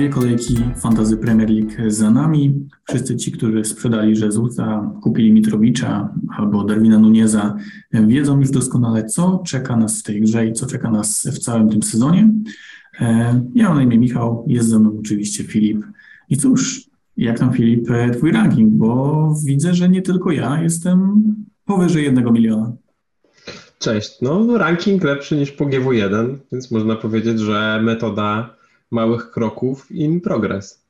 Dwie kolejki Fantazy Premier League za nami. Wszyscy ci, którzy sprzedali Jezusa, kupili Mitrowicza albo Darwina Nunieza, wiedzą już doskonale, co czeka nas w tej grze i co czeka nas w całym tym sezonie. E, ja mam na imię Michał, jest ze mną oczywiście Filip. I cóż, jak tam Filip, twój ranking, bo widzę, że nie tylko ja jestem powyżej jednego miliona. Cześć, no ranking lepszy niż po GW1, więc można powiedzieć, że metoda małych kroków in progress.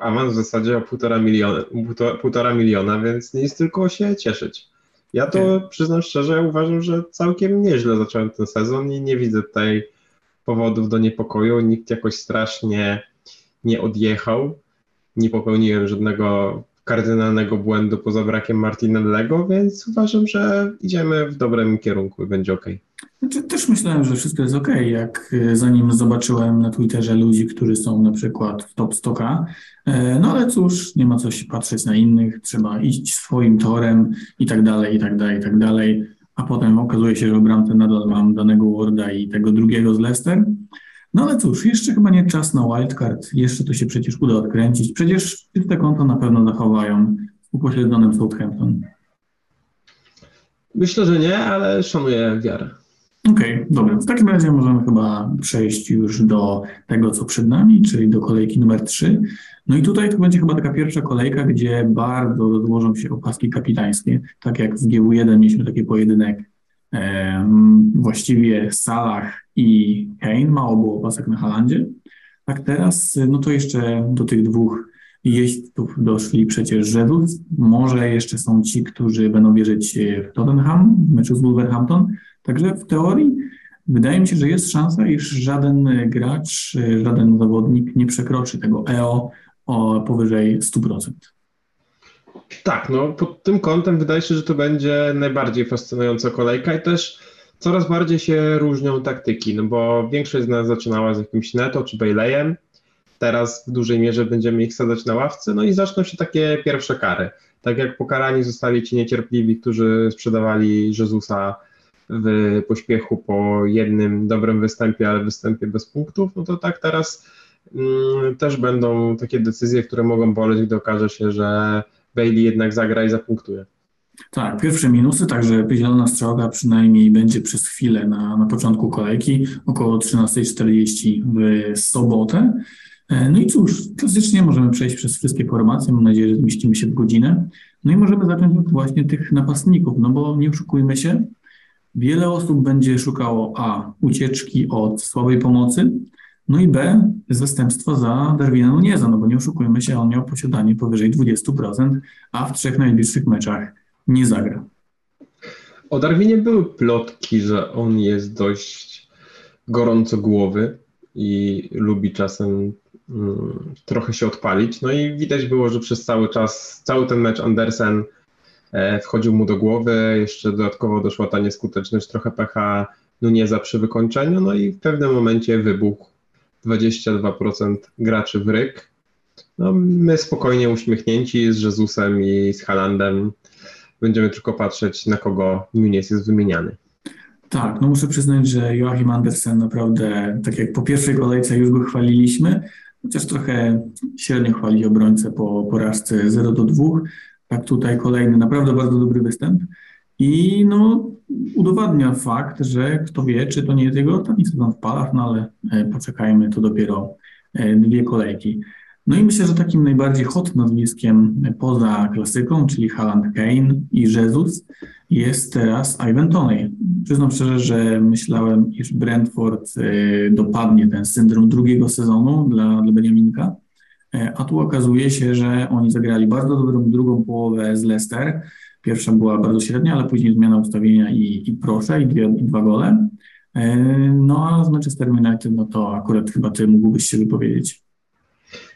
Awans w zasadzie o półtora miliona, półtora miliona, więc nie jest tylko się cieszyć. Ja to przyznam szczerze, uważam, że całkiem nieźle zacząłem ten sezon i nie widzę tutaj powodów do niepokoju. Nikt jakoś strasznie nie odjechał. Nie popełniłem żadnego kardynalnego błędu poza brakiem Martinellego, więc uważam, że idziemy w dobrym kierunku i będzie ok. Znaczy, też myślałem, że wszystko jest ok, jak e, zanim zobaczyłem na Twitterze ludzi, którzy są na przykład w top 100 e, no ale cóż, nie ma co się patrzeć na innych, trzeba iść swoim torem i tak dalej, i tak dalej, i tak dalej, a potem okazuje się, że w bramce nadal mam danego Warda i tego drugiego z Leicester, no ale cóż, jeszcze chyba nie czas na wildcard, jeszcze to się przecież uda odkręcić. Przecież czyste konto na pewno zachowają z upośledzonym Southampton. Myślę, że nie, ale szanuję wiarę. Okej, okay, dobra. W takim razie możemy chyba przejść już do tego, co przed nami, czyli do kolejki numer 3. No i tutaj to będzie chyba taka pierwsza kolejka, gdzie bardzo złożą się opaski kapitańskie. Tak jak w GW1 mieliśmy taki pojedynek właściwie Salah i Kane, mało było pasek na Halandzie. Tak teraz, no to jeszcze do tych dwóch jeźdźców doszli przecież Jesus. Może jeszcze są ci, którzy będą wierzyć w Tottenham w meczu z Wolverhampton. Także w teorii wydaje mi się, że jest szansa, iż żaden gracz, żaden zawodnik nie przekroczy tego EO o powyżej 100%. Tak, no pod tym kątem wydaje się, że to będzie najbardziej fascynująca kolejka i też coraz bardziej się różnią taktyki, no bo większość z nas zaczynała z jakimś Neto czy Baileyem, teraz w dużej mierze będziemy ich sadzać na ławce, no i zaczną się takie pierwsze kary. Tak jak pokarani zostali ci niecierpliwi, którzy sprzedawali Jezusa w pośpiechu po jednym dobrym występie, ale występie bez punktów, no to tak teraz mm, też będą takie decyzje, które mogą boleć, gdy okaże się, że Bailey jednak zagra i zapunktuje. Tak, pierwsze minusy, także zielona strzałka przynajmniej będzie przez chwilę na, na początku kolejki, około 13.40 w sobotę. E, no i cóż, klasycznie możemy przejść przez wszystkie formacje, mam nadzieję, że zmieścimy się w godzinę. No i możemy zacząć od właśnie tych napastników, no bo nie oszukujmy się, wiele osób będzie szukało A, ucieczki od słabej pomocy, no i B, zastępstwo za Darwina Nunieza, no bo nie oszukujmy się, on miał posiadanie powyżej 20%, a w trzech najbliższych meczach nie zagra. O Darwinie były plotki, że on jest dość gorąco głowy i lubi czasem mm, trochę się odpalić. No i widać było, że przez cały czas, cały ten mecz Andersen wchodził mu do głowy, jeszcze dodatkowo doszła ta nieskuteczność, trochę pecha Nunieza przy wykończeniu, no i w pewnym momencie wybuchł 22% graczy w ryk. No, my spokojnie uśmiechnięci z Jezusem i z Halandem będziemy tylko patrzeć, na kogo Nunes jest wymieniany. Tak, no muszę przyznać, że Joachim Andersen naprawdę, tak jak po pierwszej kolejce już go chwaliliśmy, chociaż trochę średnio chwali obrońcę po porażce 0 do 2. Tak tutaj kolejny naprawdę bardzo dobry występ. I no, udowadnia fakt, że kto wie, czy to nie jest jego ostatni sezon w palach, no ale e, poczekajmy, to dopiero e, dwie kolejki. No i myślę, że takim najbardziej hot nazwiskiem poza klasyką, czyli Haaland Kane i Jesus, jest teraz Ivan Toney. Przyznam szczerze, że myślałem, iż Brentford e, dopadnie ten syndrom drugiego sezonu dla, dla Beniaminka, a tu okazuje się, że oni zagrali bardzo dobrą drugą połowę z Leicester, Pierwsza była bardzo średnia, ale później zmiana ustawienia i, i proszę, i, dwie, i dwa gole. E, no a z Manchester United, no to akurat chyba ty mógłbyś się wypowiedzieć.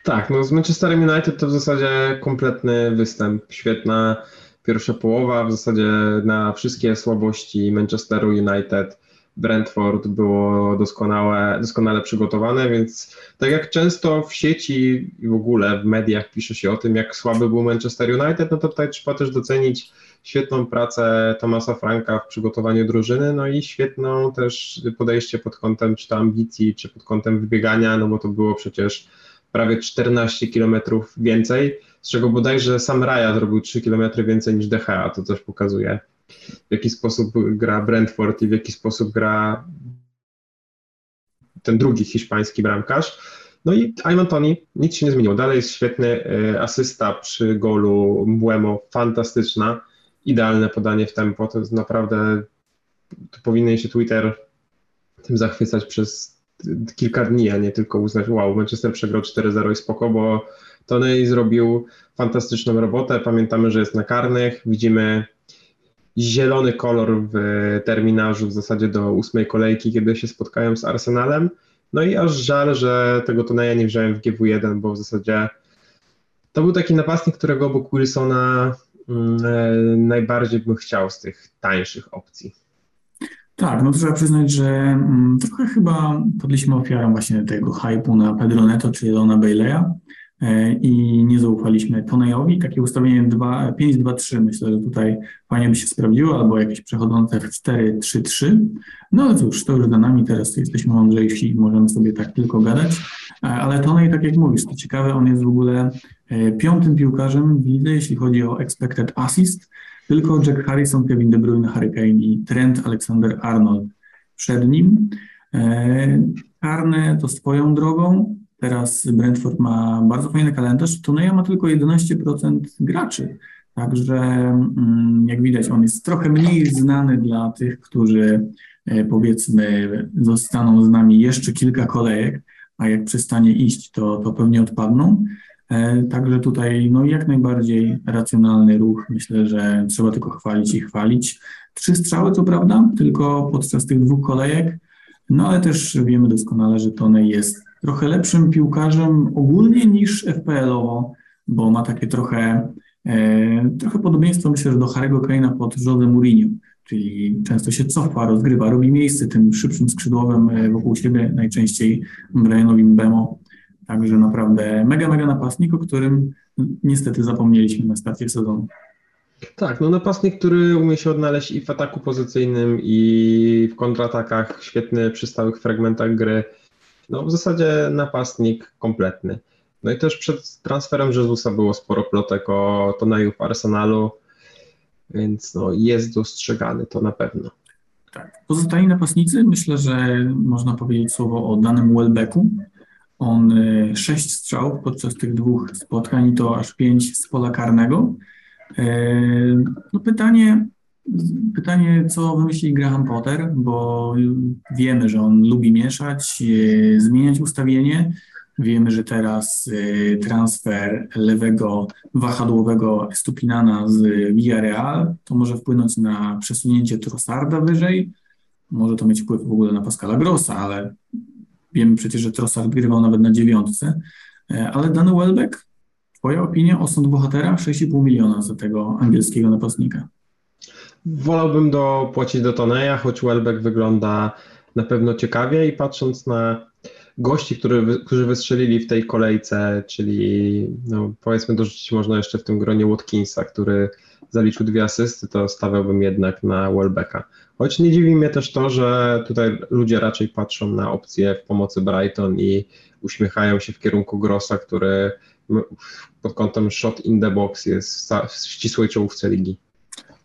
Tak, no z Manchesterem United to w zasadzie kompletny występ. Świetna pierwsza połowa, w zasadzie na wszystkie słabości Manchesteru United Brentford było doskonałe, doskonale przygotowane, więc tak jak często w sieci i w ogóle w mediach pisze się o tym, jak słaby był Manchester United, no to tutaj trzeba też docenić świetną pracę Tomasa Franka w przygotowaniu drużyny, no i świetną też podejście pod kątem czy to ambicji, czy pod kątem wybiegania, no bo to było przecież prawie 14 km więcej, z czego bodajże sam Raja zrobił 3 km więcej niż DHA, to też pokazuje w jaki sposób gra Brentford i w jaki sposób gra ten drugi hiszpański bramkarz. No i Ayman Tony, nic się nie zmieniło. Dalej jest świetny e, asysta przy golu Mbuemo, fantastyczna, idealne podanie w tempo. To jest naprawdę, to powinien się Twitter tym zachwycać przez kilka dni, a nie tylko uznać, wow, Manchester przegrał 4-0 i spoko, bo Tony zrobił fantastyczną robotę. Pamiętamy, że jest na karnych, widzimy zielony kolor w terminarzu w zasadzie do ósmej kolejki, kiedy się spotkają z Arsenalem. No i aż żal, że tego Toneja nie wziąłem w GW1, bo w zasadzie to był taki napastnik, którego obok Wilsona mm, e, najbardziej bym chciał z tych tańszych opcji. Tak, no trzeba przyznać, że mm, trochę chyba podliśmy ofiarą właśnie tego hypu na Pedro Neto czy Lona Bayleya. E, i nie zaufaliśmy Tonejowi. Takie ustawienie 5-2-3 myślę, że tutaj fajnie by się sprawdziło, albo jakieś przechodzące w 4-3-3. No ale cóż, to już za nami, teraz jesteśmy mądrzejsi i możemy sobie tak tylko gadać. E, ale Tonej, tak jak mówisz, to ciekawe, on jest w ogóle e, piątym piłkarzem w lidze, jeśli chodzi o expected assist. Tylko Jack Harrison, Kevin De Bruyne, Harry Kane i Trent Alexander-Arnold przed nim. Karne to swoją drogą, Teraz Brentford ma bardzo fajny kalendarz. Toneja ma tylko 11% graczy. Także mm, jak widać, on jest trochę mniej znany dla tych, którzy e, powiedzmy zostaną z nami jeszcze kilka kolejek, a jak przestanie iść, to, to pewnie odpadną. E, także tutaj no jak najbardziej racjonalny ruch. Myślę, że trzeba tylko chwalić i chwalić. Trzy strzały, co prawda, tylko podczas tych dwóch kolejek, no ale też wiemy doskonale, że Tony jest trochę lepszym piłkarzem ogólnie niż FPL-owo, bo ma takie trochę, e, trochę podobieństwo myślę, że do Harry'ego Kane'a pod Jose Mourinho, czyli często się cofa, rozgrywa, robi miejsce tym szybszym skrzydłowym e, wokół siebie, najczęściej Brianowi Bemo. Także naprawdę mega, mega napastnik, o którym niestety zapomnieliśmy na starcie sezonu. Tak, no napastnik, który umie się odnaleźć i w ataku pozycyjnym, i w kontratakach, świetny przy stałych fragmentach gry no w zasadzie napastnik kompletny. No i też przed transferem Jezusa było sporo plotek o Toneju w Arsenalu, więc no jest dostrzegany to na pewno. Tak. Pozostali napastnicy, myślę, że można powiedzieć słowo o danym Welbecku. On y, sześć strzałów podczas tych dwóch spotkań, to aż pięć z pola karnego. Y, no pytanie, Pytanie, co wymyśli Graham Potter, bo wiemy, że on lubi mieszać, e, zmieniać ustawienie. Wiemy, że teraz e, transfer lewego wahadłowego Stupinana z Villarreal to może wpłynąć na przesunięcie Trossarda wyżej. Może to mieć wpływ w ogóle na Pascala Grossa, ale wiemy przecież, że Trossard grywał nawet na dziewiątce. E, ale dany Welbeck, twoja opinia o sąd bohatera? 6,5 miliona za tego angielskiego napastnika. Wolałbym dopłacić do Toneja, choć Welbeck wygląda na pewno ciekawie i patrząc na gości, który, którzy wystrzelili w tej kolejce, czyli no, powiedzmy dorzucić można jeszcze w tym gronie Watkinsa, który zaliczył dwie asysty, to stawiałbym jednak na Welbecka. Choć nie dziwi mnie też to, że tutaj ludzie raczej patrzą na opcję w pomocy Brighton i uśmiechają się w kierunku Grossa, który pod kątem shot in the box jest w ścisłej czołówce ligi.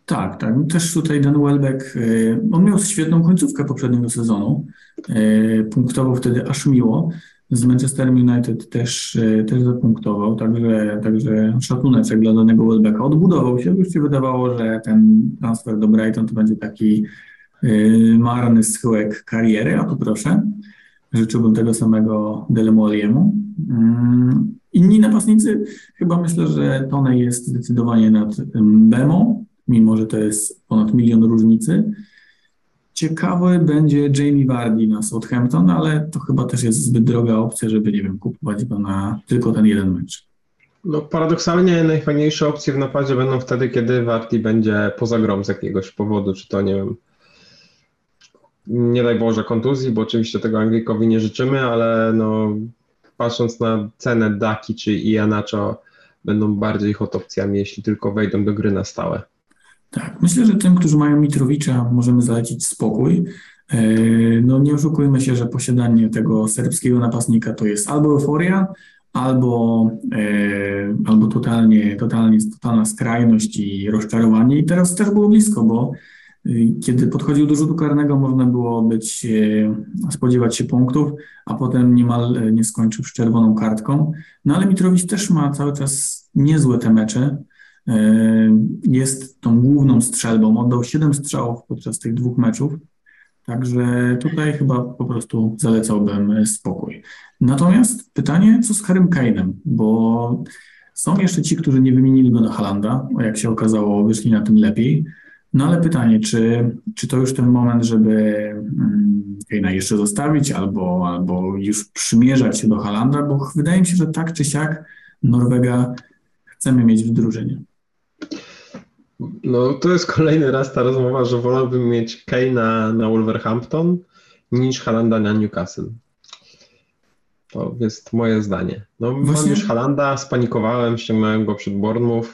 Tak, tak. Też tutaj Dan Welbeck, y, on miał świetną końcówkę poprzedniego sezonu. Y, punktował wtedy aż miło. Z Manchesterem United też, y, też zapunktował, także, także szacuneczek dla danego Welbecka. Odbudował się, już się wydawało, że ten transfer do Brighton to będzie taki marny schyłek kariery, a tu proszę. Życzyłbym tego samego Delemoliemu. Mm, inni napastnicy, chyba myślę, że Tony jest zdecydowanie nad Bemo, mimo że to jest ponad milion różnicy. Ciekawy będzie Jamie Vardy na Southampton, ale to chyba też jest zbyt droga opcja, żeby, nie wiem, kupować go na tylko ten jeden mecz. No paradoksalnie najfajniejsze opcje w napadzie będą wtedy, kiedy Vardy będzie poza grą z jakiegoś powodu, czy to nie wiem, nie daj Boże kontuzji, bo oczywiście tego Anglikowi nie życzymy, ale no patrząc na cenę Daki czy Ianacho będą bardziej hot opcjami, jeśli tylko wejdą do gry na stałe. Tak, myślę, że tym, którzy mają Mitrowicza, możemy zalecić spokój. E, no nie oszukujmy się, że posiadanie tego serbskiego napastnika to jest albo euforia, albo, albo totalnie, totalnie, totalna skrajność i rozczarowanie. I teraz też było blisko, bo kiedy podchodził do rzutu karnego, można było być, spodziewać się punktów, a potem niemal nie skończył z czerwoną kartką. No ale Mitrowicz też ma cały czas niezłe te mecze. Jest tą główną strzelbą. Oddał 7 strzałów podczas tych dwóch meczów. Także tutaj chyba po prostu zalecałbym spokój. Natomiast pytanie, co z Harrym Kane'em? Bo są jeszcze ci, którzy nie wymienili go na Halanda, jak się okazało, wyszli na tym lepiej. No ale pytanie, czy, czy to już ten moment, żeby mm, Kane'a jeszcze zostawić albo, albo już przymierzać się do Halanda, bo wydaje mi się, że tak czy siak Norwega chcemy mieć w drużynie. No to jest kolejny raz ta rozmowa, że wolałbym mieć Kane'a na Wolverhampton niż Halanda na Newcastle. To jest moje zdanie. No Właśnie... mam już Halanda, spanikowałem, ściągnąłem go przed Bournemouth.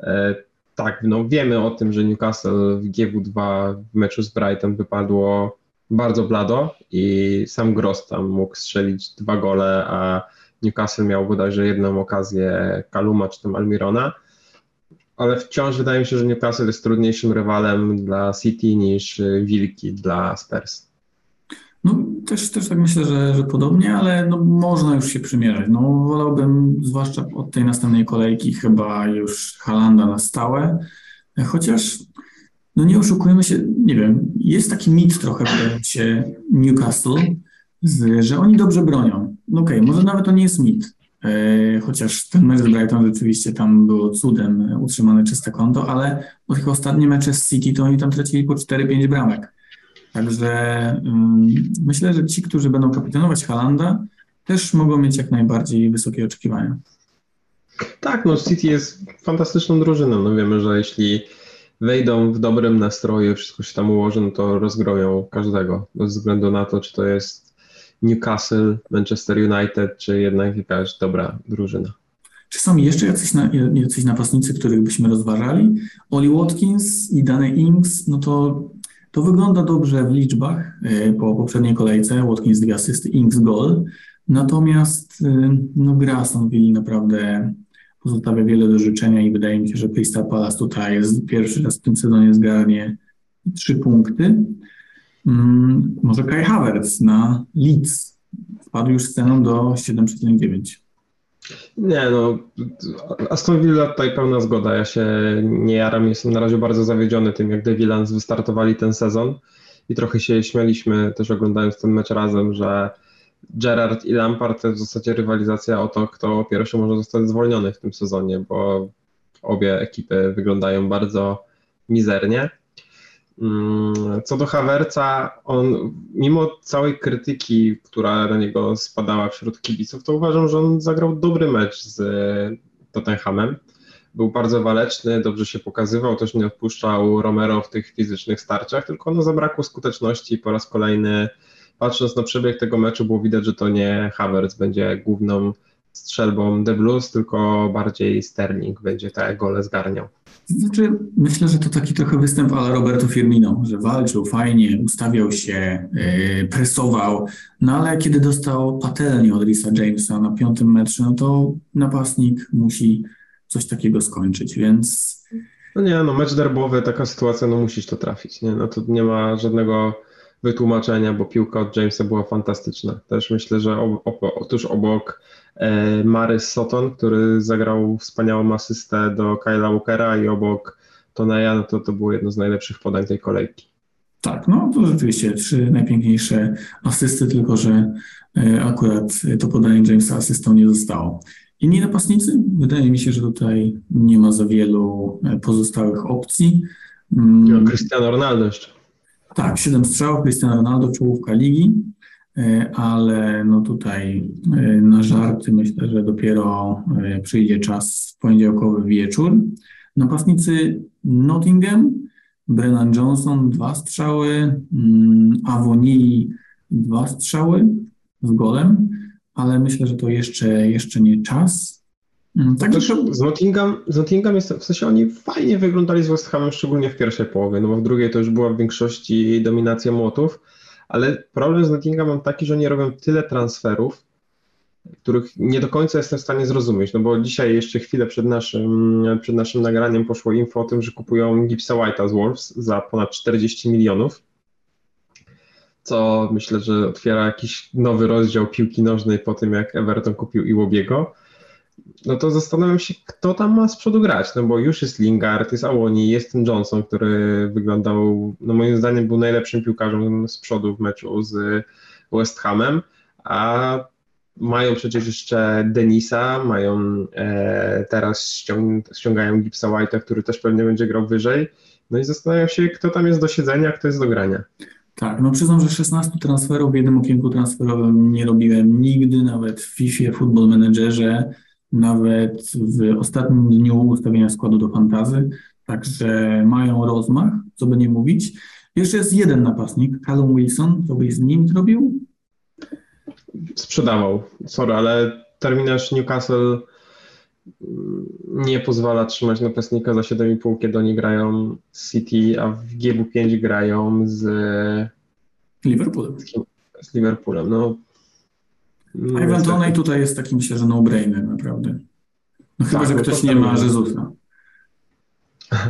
E, tak, no wiemy o tym, że Newcastle w GW2 w meczu z Brighton wypadło bardzo blado i sam Gross tam mógł strzelić dwa gole, a Newcastle miał bodajże jedną okazję Kaluma czy tam Almirona ale wciąż wydaje mi się, że Newcastle jest trudniejszym rywalem dla City niż y, Wilki dla Spurs. No też, też tak myślę, że, że podobnie, ale no, można już się przymierzać. No, wolałbym, zwłaszcza od tej następnej kolejki, chyba już Halanda na stałe, chociaż no nie oszukujmy się, nie wiem, jest taki mit trochę w Newcastle, że oni dobrze bronią. No okej, okay, może nawet to nie jest mit, chociaż ten mecz z Brighton rzeczywiście tam było cudem utrzymane czyste konto, ale od tych ostatnich mecze z City to oni tam tracili po 4-5 bramek. Także um, myślę, że ci, którzy będą kapitanować Halanda, też mogą mieć jak najbardziej wysokie oczekiwania. Tak, no City jest fantastyczną drużyną. No wiemy, że jeśli wejdą w dobrym nastroju, wszystko się tam ułoży, no to rozgroją każdego, bez względu na to, czy to jest Newcastle, Manchester United, czy jednak jakaś dobra drużyna. Czy są jeszcze jacyś, na, jacyś napastnicy, których byśmy rozważali? Oli Watkins i Dane Ings, no to, to wygląda dobrze w liczbach e, po poprzedniej kolejce. Watkins dwie asysty, Ings gol. Natomiast e, no, gra Aston naprawdę pozostawia wiele do życzenia i wydaje mi się, że Crystal Palace tutaj jest pierwszy raz w tym sezonie zgarnie trzy punkty. Mm, może Kai Havertz na Leeds. Wpadł już ceną do 7,9. Nie no, Aston Villa tutaj pełna zgoda. Ja się nie jaram, jestem na razie bardzo zawiedziony tym, jak The Villans wystartowali ten sezon i trochę się śmialiśmy też oglądając ten mecz razem, że Gerard i Lampard to w zasadzie rywalizacja o to, kto pierwszy może zostać zwolniony w tym sezonie, bo obie ekipy wyglądają bardzo mizernie. Mm, co do Hawerca, on mimo całej krytyki, która na niego spadała wśród kibiców, to uważam, że on zagrał dobry mecz z Tottenhamem. Był bardzo waleczny, dobrze się pokazywał, też nie odpuszczał Romero w tych fizycznych starciach, tylko no zabrakło skuteczności po raz kolejny. Patrząc na przebieg tego meczu, było widać, że to nie Havertz będzie główną strzelbą The Blues, tylko bardziej Sterling będzie te gole zgarniał. Znaczy, myślę, że to taki trochę występ ale Roberto Firmino, że walczył fajnie, ustawiał się, yy, presował, no ale kiedy dostał patelnię od Risa Jamesa na piątym metrze, no to napastnik musi coś takiego skończyć, więc... No nie, no mecz derbowy, taka sytuacja, no musisz to trafić, nie? No to nie ma żadnego wytłumaczenia, bo piłka od Jamesa była fantastyczna. Też myślę, że ob, ob, tuż obok e, Marys Soton, który zagrał wspaniałą asystę do Kyla Walkera i obok Toneja, no to to było jedno z najlepszych podań tej kolejki. Tak, no to rzeczywiście trzy najpiękniejsze asysty, tylko że e, akurat to podanie Jamesa asystą nie zostało. Inni napastnicy? Wydaje mi się, że tutaj nie ma za wielu e, pozostałych opcji. Mm. Cristiano Ronaldo jeszcze. Tak, 7 strzałów, Cristiano Ronaldo, czołówka ligi, e, ale no tutaj e, na żarty myślę, że dopiero e, przyjdzie czas poniedziałkowy wieczór. Napastnicy Nottingham, Brennan Johnson dwa strzały, mm, Avoni dwa strzały z golem, ale myślę, że to jeszcze, jeszcze nie czas. Mm, tak, z Nottingham, z Nottingham jest, w sensie oni fajnie wyglądali z West Hamem, szczególnie w pierwszej połowie, no bo w drugiej to już była w większości dominacja młotów, ale problem z Nottingham mam taki, że oni robią tyle transferów, których nie do końca jestem w stanie zrozumieć, no bo dzisiaj jeszcze chwilę przed naszym, przed naszym nagraniem poszło info o tym, że kupują Gipsa White'a z Wolves za ponad 40 milionów, co myślę, że otwiera jakiś nowy rozdział piłki nożnej po tym, jak Everton kupił Iwobiego. No to zastanawiam się, kto tam ma z przodu grać, no bo już jest Lingard, jest Awoni, jest ten Johnson, który wyglądał, no moim zdaniem był najlepszym piłkarzem z przodu w meczu z West Hamem, a mają przecież jeszcze Denisa, mają e, teraz ściąg, ściągają Gipsa White'a, który też pewnie będzie grał wyżej. No i zastanawiam się, kto tam jest do siedzenia, kto jest do grania. Tak, no przyznam, że 16 transferów w jednym okienku transferowym nie robiłem nigdy, nawet w FIFA, Football Managerze, nawet w ostatnim dniu ustawienia składu do fantazy, także mają rozmach, co by nie mówić. Jeszcze jest jeden napastnik, Callum Wilson, co byś z nim zrobił? sprzedawał. Sorry, ale terminarz Newcastle nie pozwala trzymać napastnika za 7,5, kiedy oni grają z City, a w GW5 grają z Liverpoolem. Z Liverpoolem. No, no Ivan Toney tutaj jest takim myślę, że no-brainer naprawdę. No chyba, tak, że no ktoś nie ma Jezusa.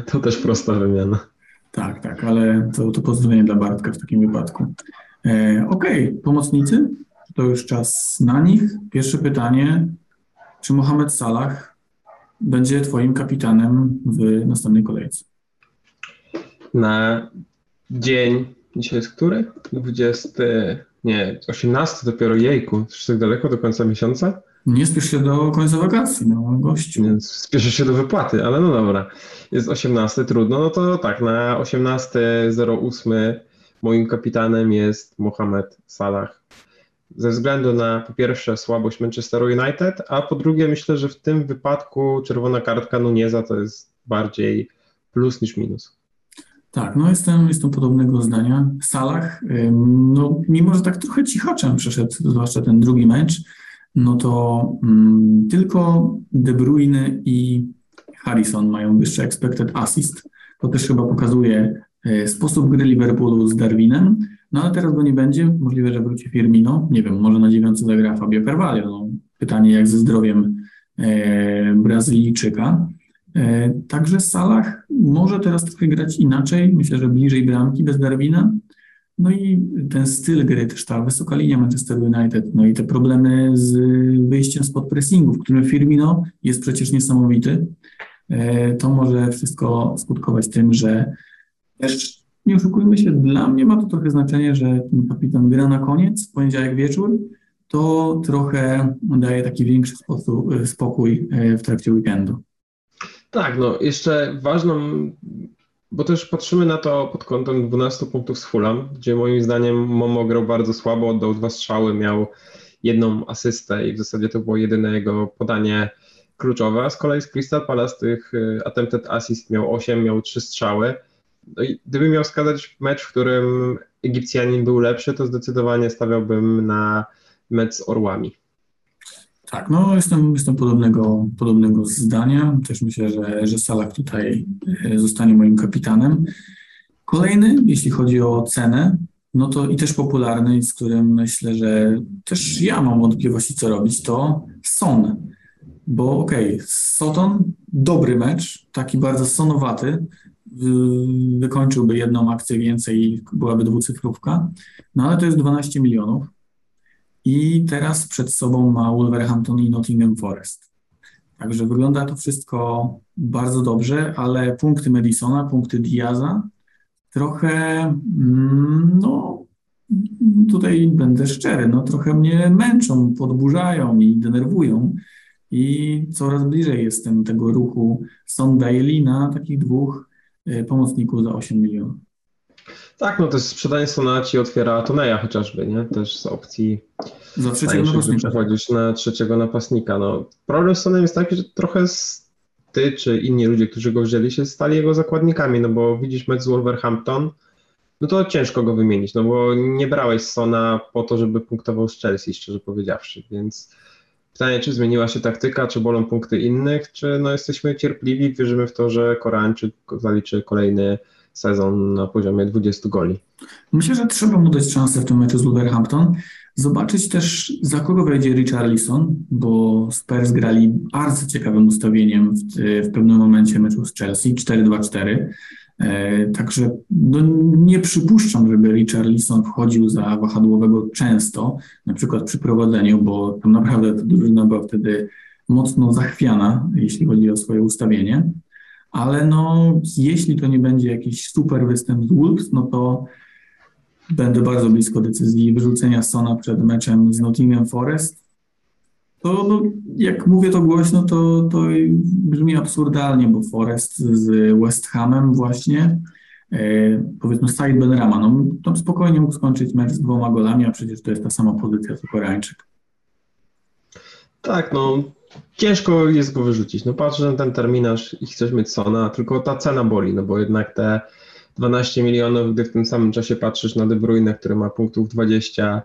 To też prosta wymiana. Tak, tak, ale to, to pozdrowienie dla Bartka w takim wypadku. E, Okej, okay. pomocnicy? to już czas na nich. Pierwsze pytanie, czy Mohamed Salah będzie Twoim kapitanem w następnej kolejce? Na dzień, dzisiaj jest który? 20, nie, 18 dopiero, jejku, już tak daleko do końca miesiąca? Nie spiesz się do końca wakacji, no gościu. Więc spieszę się do wypłaty, ale no dobra. Jest 18, trudno, no to tak, na 18.08 moim kapitanem jest Mohamed Salah ze względu na po pierwsze słabość Manchesteru United, a po drugie myślę, że w tym wypadku czerwona kartka Nunieza to jest bardziej plus niż minus. Tak, no jestem, jestem podobnego zdania. W Salach, no mimo, że tak trochę cichaczem przeszedł, zwłaszcza ten drugi mecz, no to um, tylko De Bruyne i Harrison mają wyższe expected assist. To też chyba pokazuje e, sposób gry Liverpoolu z Darwinem, no ale teraz go nie będzie, możliwe, że wróci Firmino, nie wiem, może na dziewiątce zagra Fabio Carvalho. No, pytanie jak ze zdrowiem e, Brazylijczyka. E, także Salah może teraz trochę grać inaczej, myślę, że bliżej bramki bez Darwina. No i ten styl gry, też ta wysoka linia Manchester United, no i te problemy z wyjściem spod pressingu, w którym Firmino jest przecież niesamowity, e, to może wszystko skutkować tym, że też nie oszukujmy się, dla mnie ma to trochę znaczenie, że ten kapitan gra na koniec, w poniedziałek wieczór, to trochę daje taki większy sposób, spokój e, w trakcie weekendu. Tak, no jeszcze ważną, bo też patrzymy na to pod kątem 12 punktów z Fulham, gdzie moim zdaniem Momo grał bardzo słabo, oddał dwa strzały, miał jedną asystę i w zasadzie to było jedyne jego podanie kluczowe, a z kolei z Crystal Palace tych e, attempted assist miał 8, miał 3 strzały, no i gdybym miał wskazać mecz, w którym Egipcjanin był lepszy, to zdecydowanie stawiałbym na mecz z Orłami. Tak, no jestem, jestem podobnego, podobnego zdania. Też myślę, że, że Salah tutaj e, zostanie moim kapitanem. Kolejny, jeśli chodzi o cenę, no to i też popularny, z którym myślę, że też ja mam wątpliwości, co robić, to Son. Bo okej, okay, Soton, dobry mecz, taki bardzo sonowaty, wykończyłby jedną akcję więcej i byłaby dwucyfrówka, no ale to jest 12 milionów i teraz przed sobą ma Wolverhampton i Nottingham Forest. Także wygląda to wszystko bardzo dobrze, ale punkty Madisona, punkty Diaza trochę, mm, no tutaj będę szczery, no trochę mnie męczą, podburzają i denerwują i coraz bliżej jestem tego ruchu Son Daily na takich dwóch Y, pomocników za 8 milionów. Tak, no to jest sprzedanie Sonaci otwiera Toneja chociażby, nie? Też z opcji za trzeciego napastnika. przechodzić na trzeciego napastnika. No, problem z Sonem jest taki, że trochę ty czy inni ludzie, którzy go wzięli, się stali jego zakładnikami, no bo widzisz mecz z Wolverhampton, no to ciężko go wymienić, no bo nie brałeś Sona po to, żeby punktował z Chelsea, szczerze powiedziawszy, więc Pytanie, czy zmieniła się taktyka, czy bolą punkty innych, czy no jesteśmy cierpliwi, wierzymy w to, że Koreańczyk zaliczy kolejny sezon na poziomie 20 goli. Myślę, że trzeba mu dać szansę w tym meczu z Wolverhampton, Zobaczyć też, za kogo wejdzie Richarlison, bo Spurs grali bardzo ciekawym ustawieniem w, w pewnym momencie meczu z Chelsea, 4-2-4. E, także no, nie przypuszczam, żeby Richarlison wchodził za wahadłowego często, na przykład przy prowadzeniu, bo tam naprawdę ta drużyna była wtedy mocno zachwiana, jeśli chodzi o swoje ustawienie. Ale no, jeśli to nie będzie jakiś super występ z Wolves, no to będę bardzo blisko decyzji wyrzucenia Sona przed meczem z Nottingham Forest. To no, jak mówię to głośno, to, to brzmi absurdalnie, bo Forest z West Hamem właśnie, e, powiedzmy Said Benrama, no tam spokojnie mógł skończyć mecz z dwoma golami, a przecież to jest ta sama pozycja co Koreańczyk. Tak, no ciężko jest go wyrzucić. No patrzę na ten terminarz i chcesz mieć Sona, tylko ta cena boli, no bo jednak te 12 milionów, gdy w tym samym czasie patrzysz na De Bruyne, który ma punktów 20,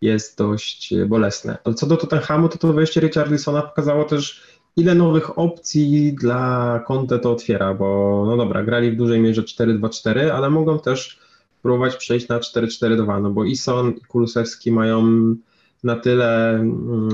jest dość bolesne. Co do Tottenhamu, to to wejście Richarlisona pokazało też, ile nowych opcji dla Conte to otwiera, bo no dobra, grali w dużej mierze 4-2-4, ale mogą też próbować przejść na 4-4-2, no bo Ison i Kulusewski mają na tyle mm,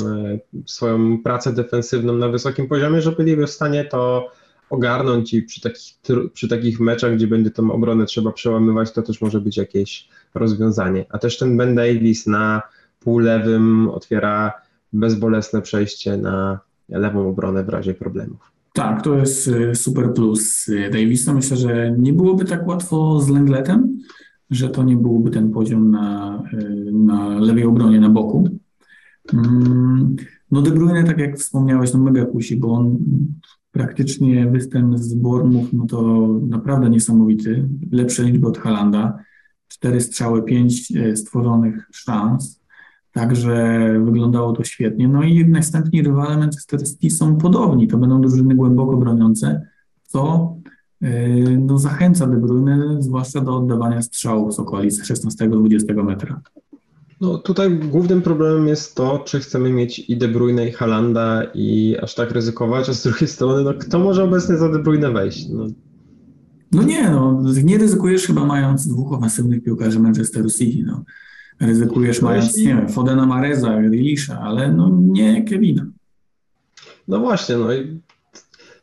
swoją pracę defensywną na wysokim poziomie, że byliby w stanie to ogarnąć i przy takich, przy takich meczach, gdzie będzie tą obronę trzeba przełamywać, to też może być jakieś rozwiązanie. A też ten Ben Davis na półlewym otwiera bezbolesne przejście na lewą obronę w razie problemów. Tak, to jest y, super plus y, Davisa. Myślę, że nie byłoby tak łatwo z Lengletem, że to nie byłby ten poziom na, y, na lewej obronie, na boku. Mm, no De Bruyne, tak jak wspomniałeś, no mega kusi, bo on praktycznie występ z Bormów, no to naprawdę niesamowity. Lepsze liczby od Halanda. Cztery strzały, pięć e, stworzonych szans. Także wyglądało to świetnie. No i następni rywale Manchester City są podobni. To będą drużyny głęboko broniące, co e, no, zachęca De Bruyne, zwłaszcza do oddawania strzałów z okolic 16-20 metra. No tutaj głównym problemem jest to, czy chcemy mieć i De Bruyne i Halanda i aż tak ryzykować, a z drugiej strony, no kto może obecnie za De Bruyne wejść? No, no nie, no nie ryzykujesz chyba mając dwóch ofensywnych piłkarzy Manchesteru City, no. Ryzykujesz no mając, nie wiem, Fodena Mareza, Grealisha, ale no nie Kevina. No właśnie, no i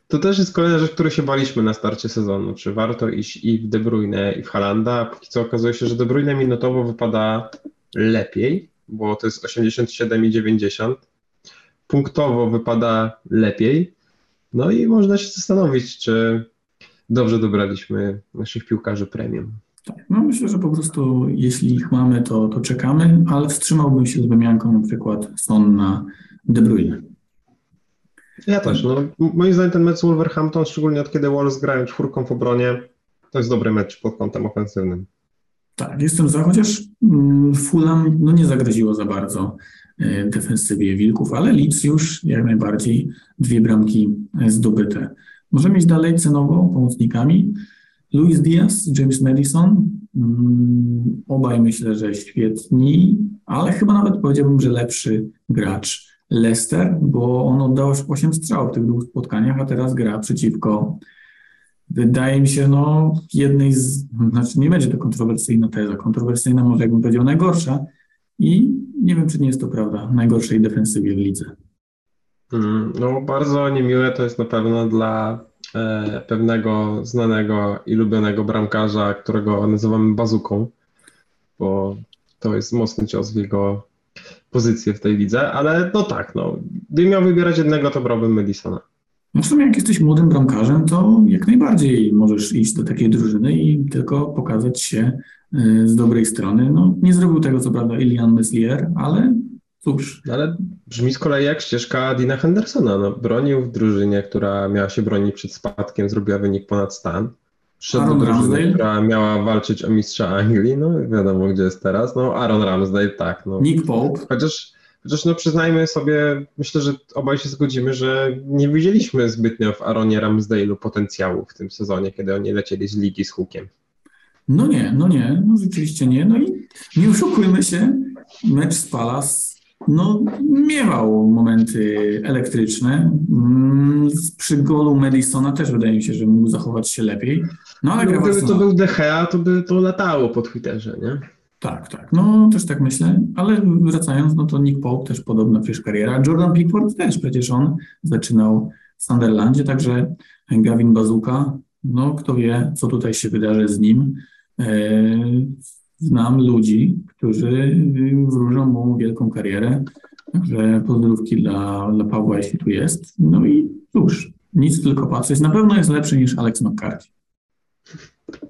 to też jest kolejna rzecz, której się baliśmy na starcie sezonu. Czy warto iść i w De Bruyne, i w Halanda? Póki co okazuje się, że De Bruyne minutowo wypada lepiej, bo to jest 87,90. Punktowo wypada lepiej. No i można się zastanowić, czy dobrze dobraliśmy naszych piłkarzy premium. Tak, no myślę, że po prostu jeśli ich mamy, to, to czekamy, ale wstrzymałbym się z wymianką na przykład Son na De Bruyne. Ja też. No, moim zdaniem ten mecz Wolverhampton, szczególnie od kiedy Wolves grają czwórką w obronie, to jest dobry mecz pod kątem ofensywnym. Tak, jestem za, chociaż mm, Fulham no, nie zagroziło za bardzo e, defensywie Wilków, ale Leeds już jak najbardziej dwie bramki e, zdobyte. Możemy iść dalej cenowo pomocnikami. Luis Diaz, James Madison, mm, obaj myślę, że świetni, ale chyba nawet powiedziałbym, że lepszy gracz Leicester, bo on oddał już 8 strzałów w tych dwóch spotkaniach, a teraz gra przeciwko wydaje mi się, no, jednej z, znaczy nie będzie to kontrowersyjna teza, kontrowersyjna może jakbym powiedział najgorsza i nie wiem, czy nie jest to prawda, najgorszej defensywie w lidze. Mm, no, bardzo niemiłe to jest na pewno dla e, pewnego znanego i lubionego bramkarza, którego nazywamy bazuką, bo to jest mocny cios w jego pozycję w tej lidze, ale no tak, no, gdybym miał wybierać jednego, to brałbym Madisona. No w sumie jak jesteś młodym bramkarzem, to jak najbardziej możesz iść do takiej drużyny i tylko pokazać się y, z dobrej strony. No, nie zrobił tego co prawda Ilian Meslier, ale cóż. No, ale brzmi z kolei jak ścieżka Dina Hendersona. No, bronił w drużynie, która miała się bronić przed spadkiem, zrobiła wynik ponad stan. Przyszedł Aaron do drużyny, Ramsdale? która miała walczyć o mistrza Anglii, no wiadomo gdzie jest teraz. No Aaron Ramsdale, tak. No. Nick Pope. Chociaż Chociaż no przyznajmy sobie, myślę, że obaj się zgodzimy, że nie widzieliśmy zbytnio w Aaronie Ramsdale'u potencjału w tym sezonie, kiedy oni lecieli z ligi z hukiem. No nie, no nie, no rzeczywiście nie. No i nie oszukujmy się, mecz z Palace no, miewał momenty elektryczne. Mm, przy golu Madisona też wydaje mi się, że mógł zachować się lepiej. No ale no, gdyby to był De Gea, to by to latało po Twitterze, nie? Tak, tak. No też tak myślę, ale wracając, no to Nick Pope też podobna przecież kariera. Jordan Pickford też przecież on zaczynał w Sunderlandzie, także Gavin Bazuka, no kto wie, co tutaj się wydarzy z nim. Eee, znam ludzi, którzy wróżą mu wielką karierę, także pozdrówki dla, dla Pawła, jeśli tu jest. No i cóż, nic tylko patrzeć. Na pewno jest lepszy niż Alex McCarthy.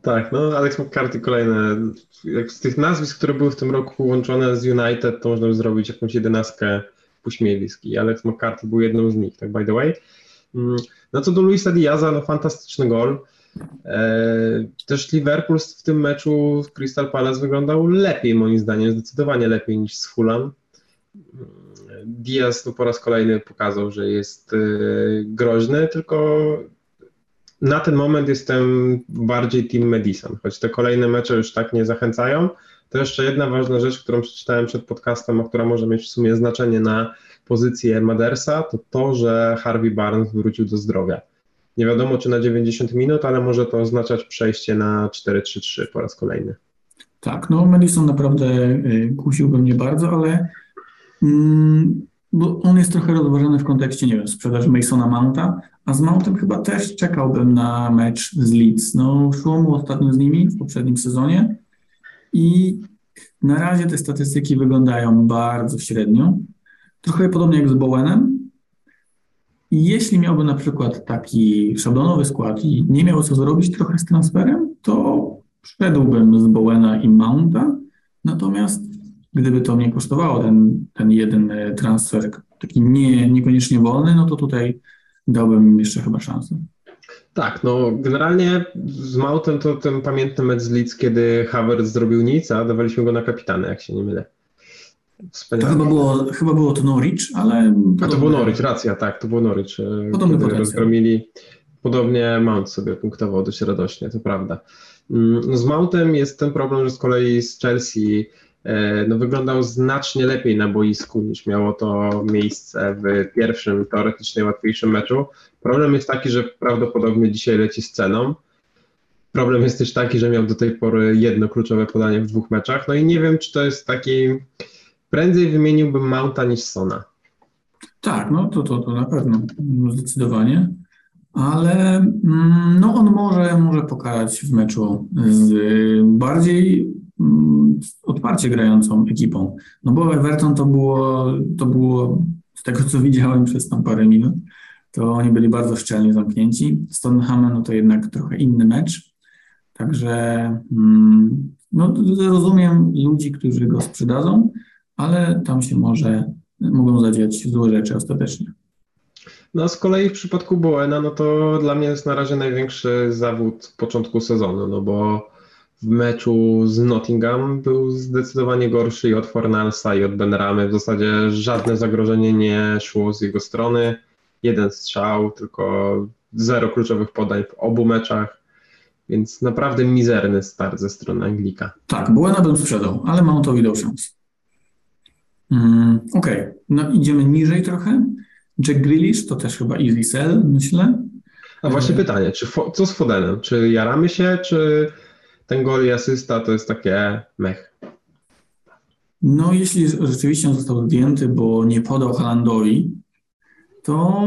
Tak, no Alex McCarthy kolejne. Jak z tych nazwisk, które były w tym roku łączone z United, to można by zrobić jakąś jedenastkę pośmiewisk i Alex McCarthy był jedną z nich, tak by the way. Mm, no co do Luisa Diaza, no fantastyczny gol. E, też Liverpool w tym meczu z Crystal Palace wyglądał lepiej, moim zdaniem, zdecydowanie lepiej niż z Fulham. Diaz no, po raz kolejny pokazał, że jest e, groźny, tylko na ten moment jestem bardziej Team Madison, choć te kolejne mecze już tak nie zachęcają. To jeszcze jedna ważna rzecz, którą przeczytałem przed podcastem, a która może mieć w sumie znaczenie na pozycję Madersa, to to, że Harvey Barnes wrócił do zdrowia. Nie wiadomo, czy na 90 minut, ale może to oznaczać przejście na 4-3-3 po raz kolejny. Tak, no Madison naprawdę y, kusiłby mnie bardzo, ale mm, bo on jest trochę rozważany w kontekście, nie wiem, sprzedaży Masona Mounta, a z Mountem chyba też czekałbym na mecz z Leeds. No, szło mu ostatnio z nimi w poprzednim sezonie i na razie te statystyki wyglądają bardzo średnio. Trochę podobnie jak z Bowenem. I jeśli miałby na przykład taki szablonowy skład i nie miał co zrobić trochę z transferem, to szedłbym z Bowena i Mounta. Natomiast gdyby to mnie kosztowało ten, ten jeden e, transfer, taki nie, niekoniecznie wolny, no to tutaj dałbym jeszcze chyba szansę. Tak, no generalnie z Mautem to ten pamiętny mecz z Leeds, kiedy Havertz zrobił nic, a dawaliśmy go na kapitana, jak się nie mylę. Wspaniale. To chyba było, chyba było to Norwich, ale... A to było Norwich, racja, tak, to było Norwich. E, Podobny kiedy rozgromili. Podobnie Mount sobie punktował dość radośnie, to prawda. No z Mountem jest ten problem, że z kolei z Chelsea no, wyglądał znacznie lepiej na boisku niż miało to miejsce w pierwszym, teoretycznie łatwiejszym meczu. Problem jest taki, że prawdopodobnie dzisiaj leci z ceną. Problem jest też taki, że miał do tej pory jedno kluczowe podanie w dwóch meczach. No i nie wiem, czy to jest taki. Prędzej wymieniłbym Mounta niż Sona. Tak, no to, to, to na pewno, zdecydowanie. Ale mm, no on może, może pokarać w meczu z bardziej odparcie grającą ekipą. No bo Everton to było, to było z tego co widziałem przez tam parę minut, to oni byli bardzo szczelnie zamknięci. Z no to jednak trochę inny mecz. Także mm, no, rozumiem ludzi, którzy go sprzedadzą, ale tam się może mogą zadziać złe rzeczy ostatecznie. No z kolei w przypadku Boena, no to dla mnie jest na razie największy zawód początku sezonu, no bo w meczu z Nottingham był zdecydowanie gorszy i od Fornalsa i od Benramy. W zasadzie żadne zagrożenie nie szło z jego strony. Jeden strzał, tylko zero kluczowych podań w obu meczach. Więc naprawdę mizerny start ze strony Anglika. Tak, Buena bym sprzedał, ale mam to widał szans. Mm, Okej, okay. no idziemy niżej trochę. Jack Grealish to też chyba easy sell, myślę. A właśnie e, pytanie, czy co z Fodenem? Czy jaramy się, czy ten gol i asysta to jest takie mech. No, jeśli rzeczywiście on został zdjęty, bo nie podał Halandowi, to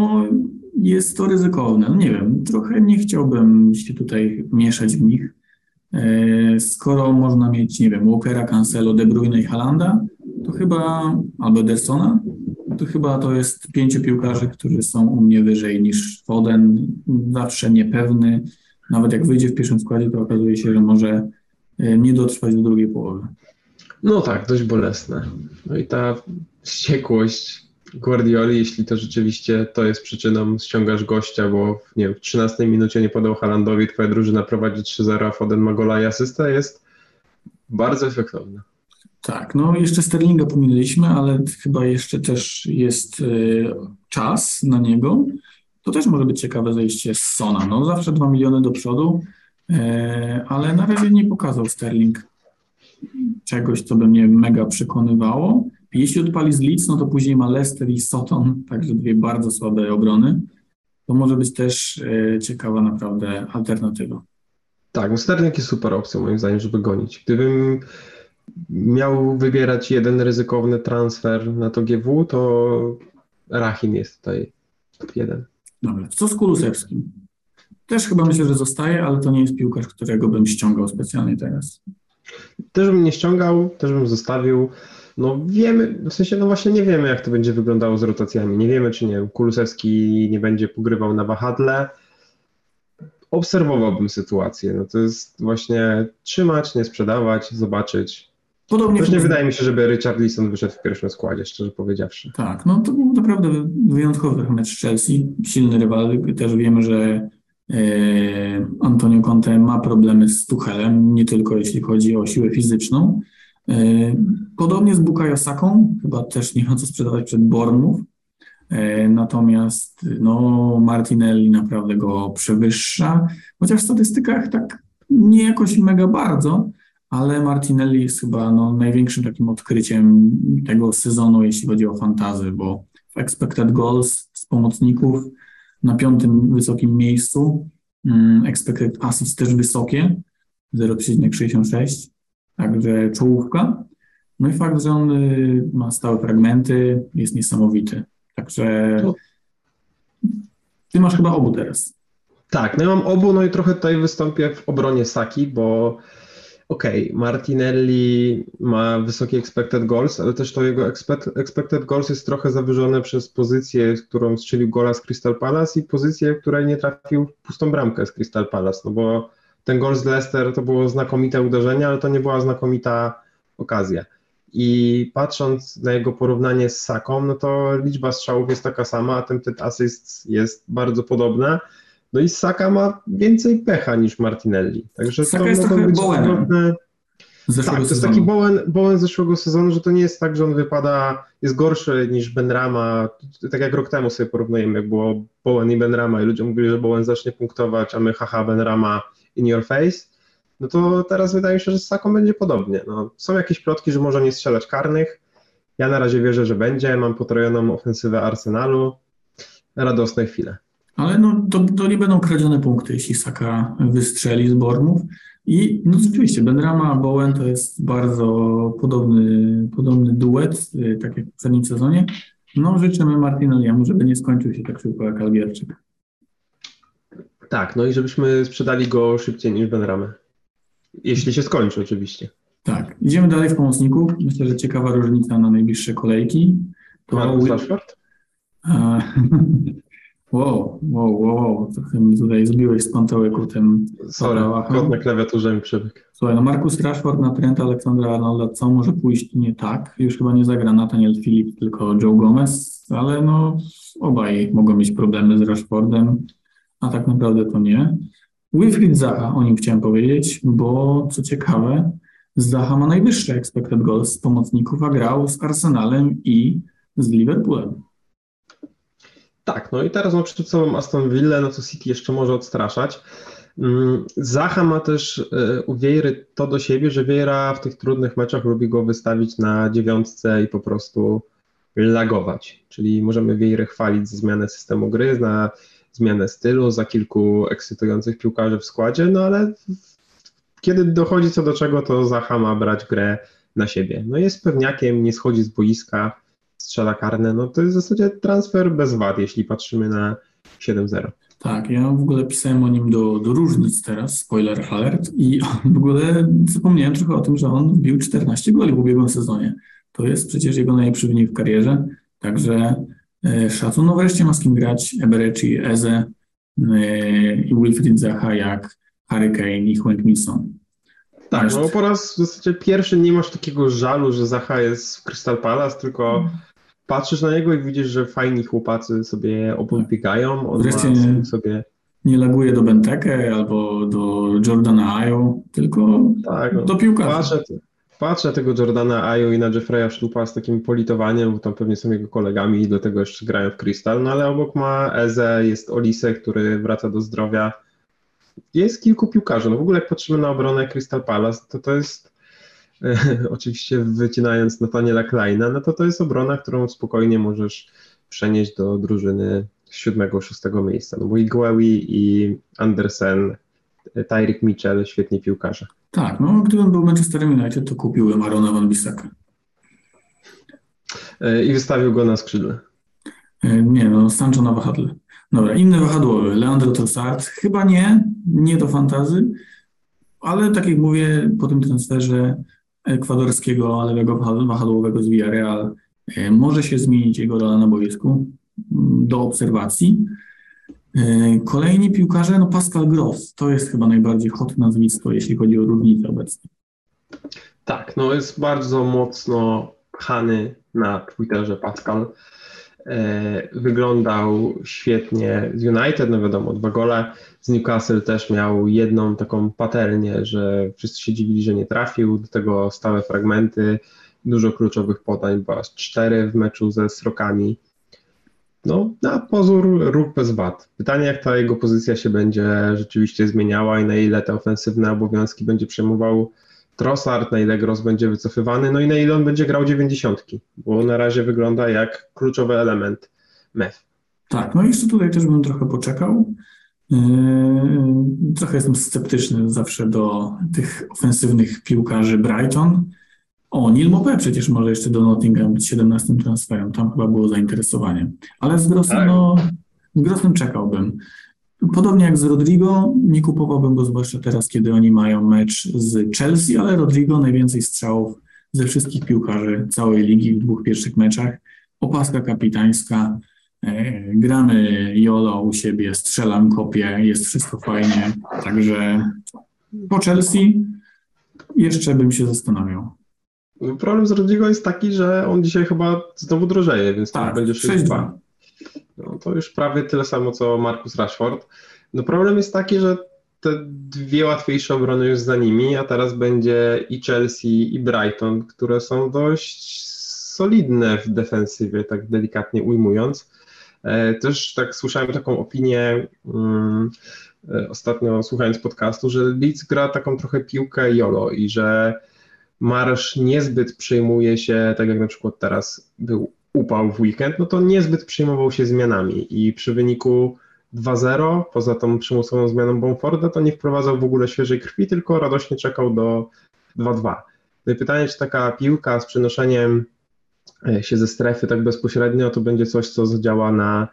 jest to ryzykowne. No nie wiem, trochę nie chciałbym się tutaj mieszać w nich. E, skoro można mieć, nie wiem, Walkera, Cancelo, De Bruyne i Halanda, to chyba, albo Edersona, to chyba to jest pięciu piłkarzy, którzy są u mnie wyżej niż Foden, zawsze niepewny, nawet jak wyjdzie w pierwszym składzie, to okazuje się, że może e, nie dotrwać do drugiej połowy. No tak, dość bolesne. No i ta wściekłość Guardioli, jeśli to rzeczywiście to jest przyczyną, ściągasz gościa, bo nie wiem, w 13 minucie nie podał Halandowi, twoja drużyna prowadzi 3-0, a Foden ma gola i asysta, jest bardzo efektowna. Tak, no jeszcze Sterlinga pominęliśmy, ale chyba jeszcze też jest y, czas na niego. To też może być ciekawe zejście z Sona. No zawsze 2 miliony do przodu, e, ale na razie nie pokazał Sterling czegoś, co by mnie mega przekonywało. Jeśli odpali z Leeds, no to później ma Leicester i Soton, także dwie bardzo słabe obrony. To może być też e, ciekawa naprawdę alternatywa. Tak, no Sterling jest super opcją moim zdaniem, żeby gonić. Gdybym miał wybierać jeden ryzykowny transfer na to GW, to Rachin jest tutaj jeden. Dobra, co z Kulusewskim? Też chyba myślę, że zostaje, ale to nie jest piłkarz, którego bym ściągał specjalnie teraz. Też bym nie ściągał, też bym zostawił. No wiemy, w sensie no właśnie nie wiemy, jak to będzie wyglądało z rotacjami. Nie wiemy, czy nie Kulusewski nie będzie pogrywał na wahadle. Obserwowałbym sytuację. No to jest właśnie trzymać, nie sprzedawać, zobaczyć. Podobnie Też nie wydaje mi się, żeby Richard Leeson wyszedł w pierwszym składzie, szczerze powiedziawszy. Tak, no to był naprawdę wyjątkowy mecz Chelsea, silny rywal. Też wiemy, że e, Antonio Conte ma problemy z Tuchelem, nie tylko jeśli chodzi o siłę fizyczną. E, podobnie z Bukayo Saką, chyba też nie ma co sprzedawać przed Bournemouth. E, natomiast no, Martinelli naprawdę go przewyższa, chociaż w statystykach tak nie jakoś mega bardzo, ale Martinelli jest chyba no, największym takim odkryciem tego sezonu, jeśli chodzi o fantazy, bo w expected goals z pomocników na piątym wysokim miejscu, mm, expected assists też wysokie, 0,66, także czołówka. No i fakt, że on y, ma stałe fragmenty, jest niesamowity. Także ty masz chyba obu teraz. Tak, no ja mam obu, no i trochę tutaj wystąpię w obronie Saki, bo okej, okay, Martinelli ma wysoki expected goals, ale też to jego expect, expected goals jest trochę zawyżone przez pozycję, którą strzelił gola z Crystal Palace i pozycję, w której nie trafił pustą bramkę z Crystal Palace, no bo ten gol z Leicester to było znakomite uderzenie, ale to nie była znakomita okazja. I patrząc na jego porównanie z Saką, no to liczba strzałów jest taka sama, a ten asyst jest bardzo podobna. No i Saka ma więcej pecha niż Martinelli. Także Saka to jest trochę być Bowenem. Tak, to jest taki Bowen, Bowen zeszłego sezonu, że to nie jest tak, że on wypada, jest gorszy niż Benrama. Tak jak rok temu sobie porównujemy, jak było Bowen i Benrama i ludzie mówili, że Bowen zacznie punktować, a my haha Benrama in your face. No to teraz wydaje mi się, że z Saką będzie podobnie. No, są jakieś plotki, że może nie strzelać karnych. Ja na razie wierzę, że będzie. Mam potrojoną ofensywę Arsenalu. Radosne chwile. Ale no, to, to nie będą kradzione punkty, jeśli Saka wystrzeli z Bormów. I no rzeczywiście, Benrama Bowen to jest bardzo podobny, podobny duet, y, tak jak w poprzednim sezonie. No życzymy Martinelliemu, żeby nie skończył się tak szybko jak Algierczyk. Tak, no i żebyśmy sprzedali go szybciej niż Benramę. Jeśli się skończy oczywiście. Tak, idziemy dalej w pomocniku. Myślę, że ciekawa różnica na najbliższe kolejki. To Marcus Rashford? Wow, wow, wow, trochę mi tutaj zbiłeś z pantołyku tym Sorry, kod na klawiaturze mi przebiegł. Słuchaj, no Markus Rashford na Trenta Aleksandra Arnolda, co może pójść nie tak? Już chyba nie zagra Nathaniel Philip, tylko Joe Gomez, ale no obaj mogą mieć problemy z Rashfordem, a tak naprawdę to nie. Wilfried Zaha, o nim chciałem powiedzieć, bo co ciekawe, Zaha ma najwyższe expected goals z pomocników, a grał z Arsenalem i z Liverpoolem. Tak, no i teraz mam przed sobą Aston Villa, no to City jeszcze może odstraszać. Mm, Zaha ma też e, u to do siebie, że Wiejra w tych trudnych meczach lubi go wystawić na dziewiątce i po prostu lagować. Czyli możemy Wiejrę chwalić za zmianę systemu gry, na zmianę stylu, za kilku ekscytujących piłkarzy w składzie, no ale kiedy dochodzi co do czego, to Zaha ma brać grę na siebie. No jest pewniakiem, nie schodzi z boiska, strzela karne, no to jest w zasadzie transfer bez wad, jeśli patrzymy na 7-0. Tak, ja w ogóle pisałem o nim do, do różnic teraz, spoiler alert, i w ogóle zapomniałem trochę o tym, że on wbił 14 goli w ubiegłym sezonie. To jest przecież jego najlepszy wynik w karierze, także e, szacun. No wreszcie ma z kim grać Eberechi, Eze e, i Wilfried Zaha jak Harry Kane i Hwang Minson. Tak, no po raz w zasadzie pierwszy nie masz takiego żalu, że Zaha jest w Crystal Palace, tylko mm patrzysz na niego i widzisz, że fajni chłopacy sobie obok tak. on Wreszcie nie, sobie... Nie laguje do Benteke albo do Jordana Ayo, tylko tak, no. do piłkarza. Patrzę, patrzę tego Jordana Ayo i na Jeffreya Szlupa z takim politowaniem, bo tam pewnie są jego kolegami i do tego jeszcze grają w Crystal, no ale obok ma Eze, jest Olise, który wraca do zdrowia. Jest kilku piłkarzy. No w ogóle jak patrzymy na obronę Crystal Palace, to to jest oczywiście wycinając Nathaniela Kleina, no to to jest obrona, którą spokojnie możesz przenieść do drużyny siódmego, szóstego miejsca. No bo i Gławi i Andersen Tyreek Mitchell, świetni piłkarze. Tak, no gdybym był Manchesterem United, to kupiłbym Arona Van Bissaka. E, I wystawił go na skrzydle. E, nie, no Sancho na wahadle. Dobra, inny wahadłowy, Leandro Trossard. Chyba nie, nie do fantazy, ale tak jak mówię, po tym transferze ekwadorskiego lewego wahadłowego z Villarreal e, może się zmienić jego rola na boisku mm, do obserwacji. Kolejni piłkarze, no Pascal Gross, to jest chyba najbardziej hot nazwisko, jeśli chodzi o różnicę obecnie. Tak, no jest bardzo mocno pchany na Twitterze Pascal. E, wyglądał świetnie z United, no wiadomo, dwa gole. Z Newcastle też miał jedną taką patelnię, że wszyscy się dziwili, że nie trafił. Do tego stałe fragmenty, dużo kluczowych podań, bo aż cztery w meczu ze Srokami. No, na pozór ruch bez wad. Pytanie, jak ta jego pozycja się będzie rzeczywiście zmieniała i na ile te ofensywne obowiązki będzie przejmował Trossard, na ile Gross będzie wycofywany, no i na ile on będzie grał dziewięćdziesiątki, bo na razie wygląda jak kluczowy element MEF. Tak, no jeszcze tutaj też bym trochę poczekał. Yy, trochę jestem sceptyczny zawsze do tych ofensywnych piłkarzy Brighton. O, Neil Mopé przecież może jeszcze do Nottingham być 17 transferem, tam chyba było zainteresowanie. Ale z Grossem, tak. no, z Grossem czekałbym. Podobnie jak z Rodrigo, nie kupowałbym go zwłaszcza teraz, kiedy oni mają mecz z Chelsea, ale Rodrigo najwięcej strzałów ze wszystkich piłkarzy całej ligi w dwóch pierwszych meczach. Opaska kapitańska, e, gramy Jolo u siebie, strzelam, kopię, jest wszystko fajnie. Także po Chelsea jeszcze bym się zastanawiał. Problem z Rodrigo jest taki, że on dzisiaj chyba znowu drożeje, więc tak, będzie 6-2. No, to już prawie tyle samo co Marcus Rashford. No problem jest taki, że te dwie łatwiejsze obrony już za nimi, a teraz będzie i Chelsea, i Brighton, które są dość solidne w defensywie, tak delikatnie ujmując. E, też tak słyszałem taką opinię um, ostatnio słuchając podcastu, że Leeds gra taką trochę piłkę jolo i że Marsz niezbyt przejmuje się, tak jak na przykład teraz był upał w weekend, no to niezbyt przejmował się zmianami i przy wyniku 2-0, poza tą przymusową zmianą Bomforda, to nie wprowadzał w ogóle świeżej krwi, tylko radośnie czekał do 2-2. No i pytanie, czy taka piłka z przenoszeniem e, się ze strefy tak bezpośrednio, to będzie coś, co zadziała na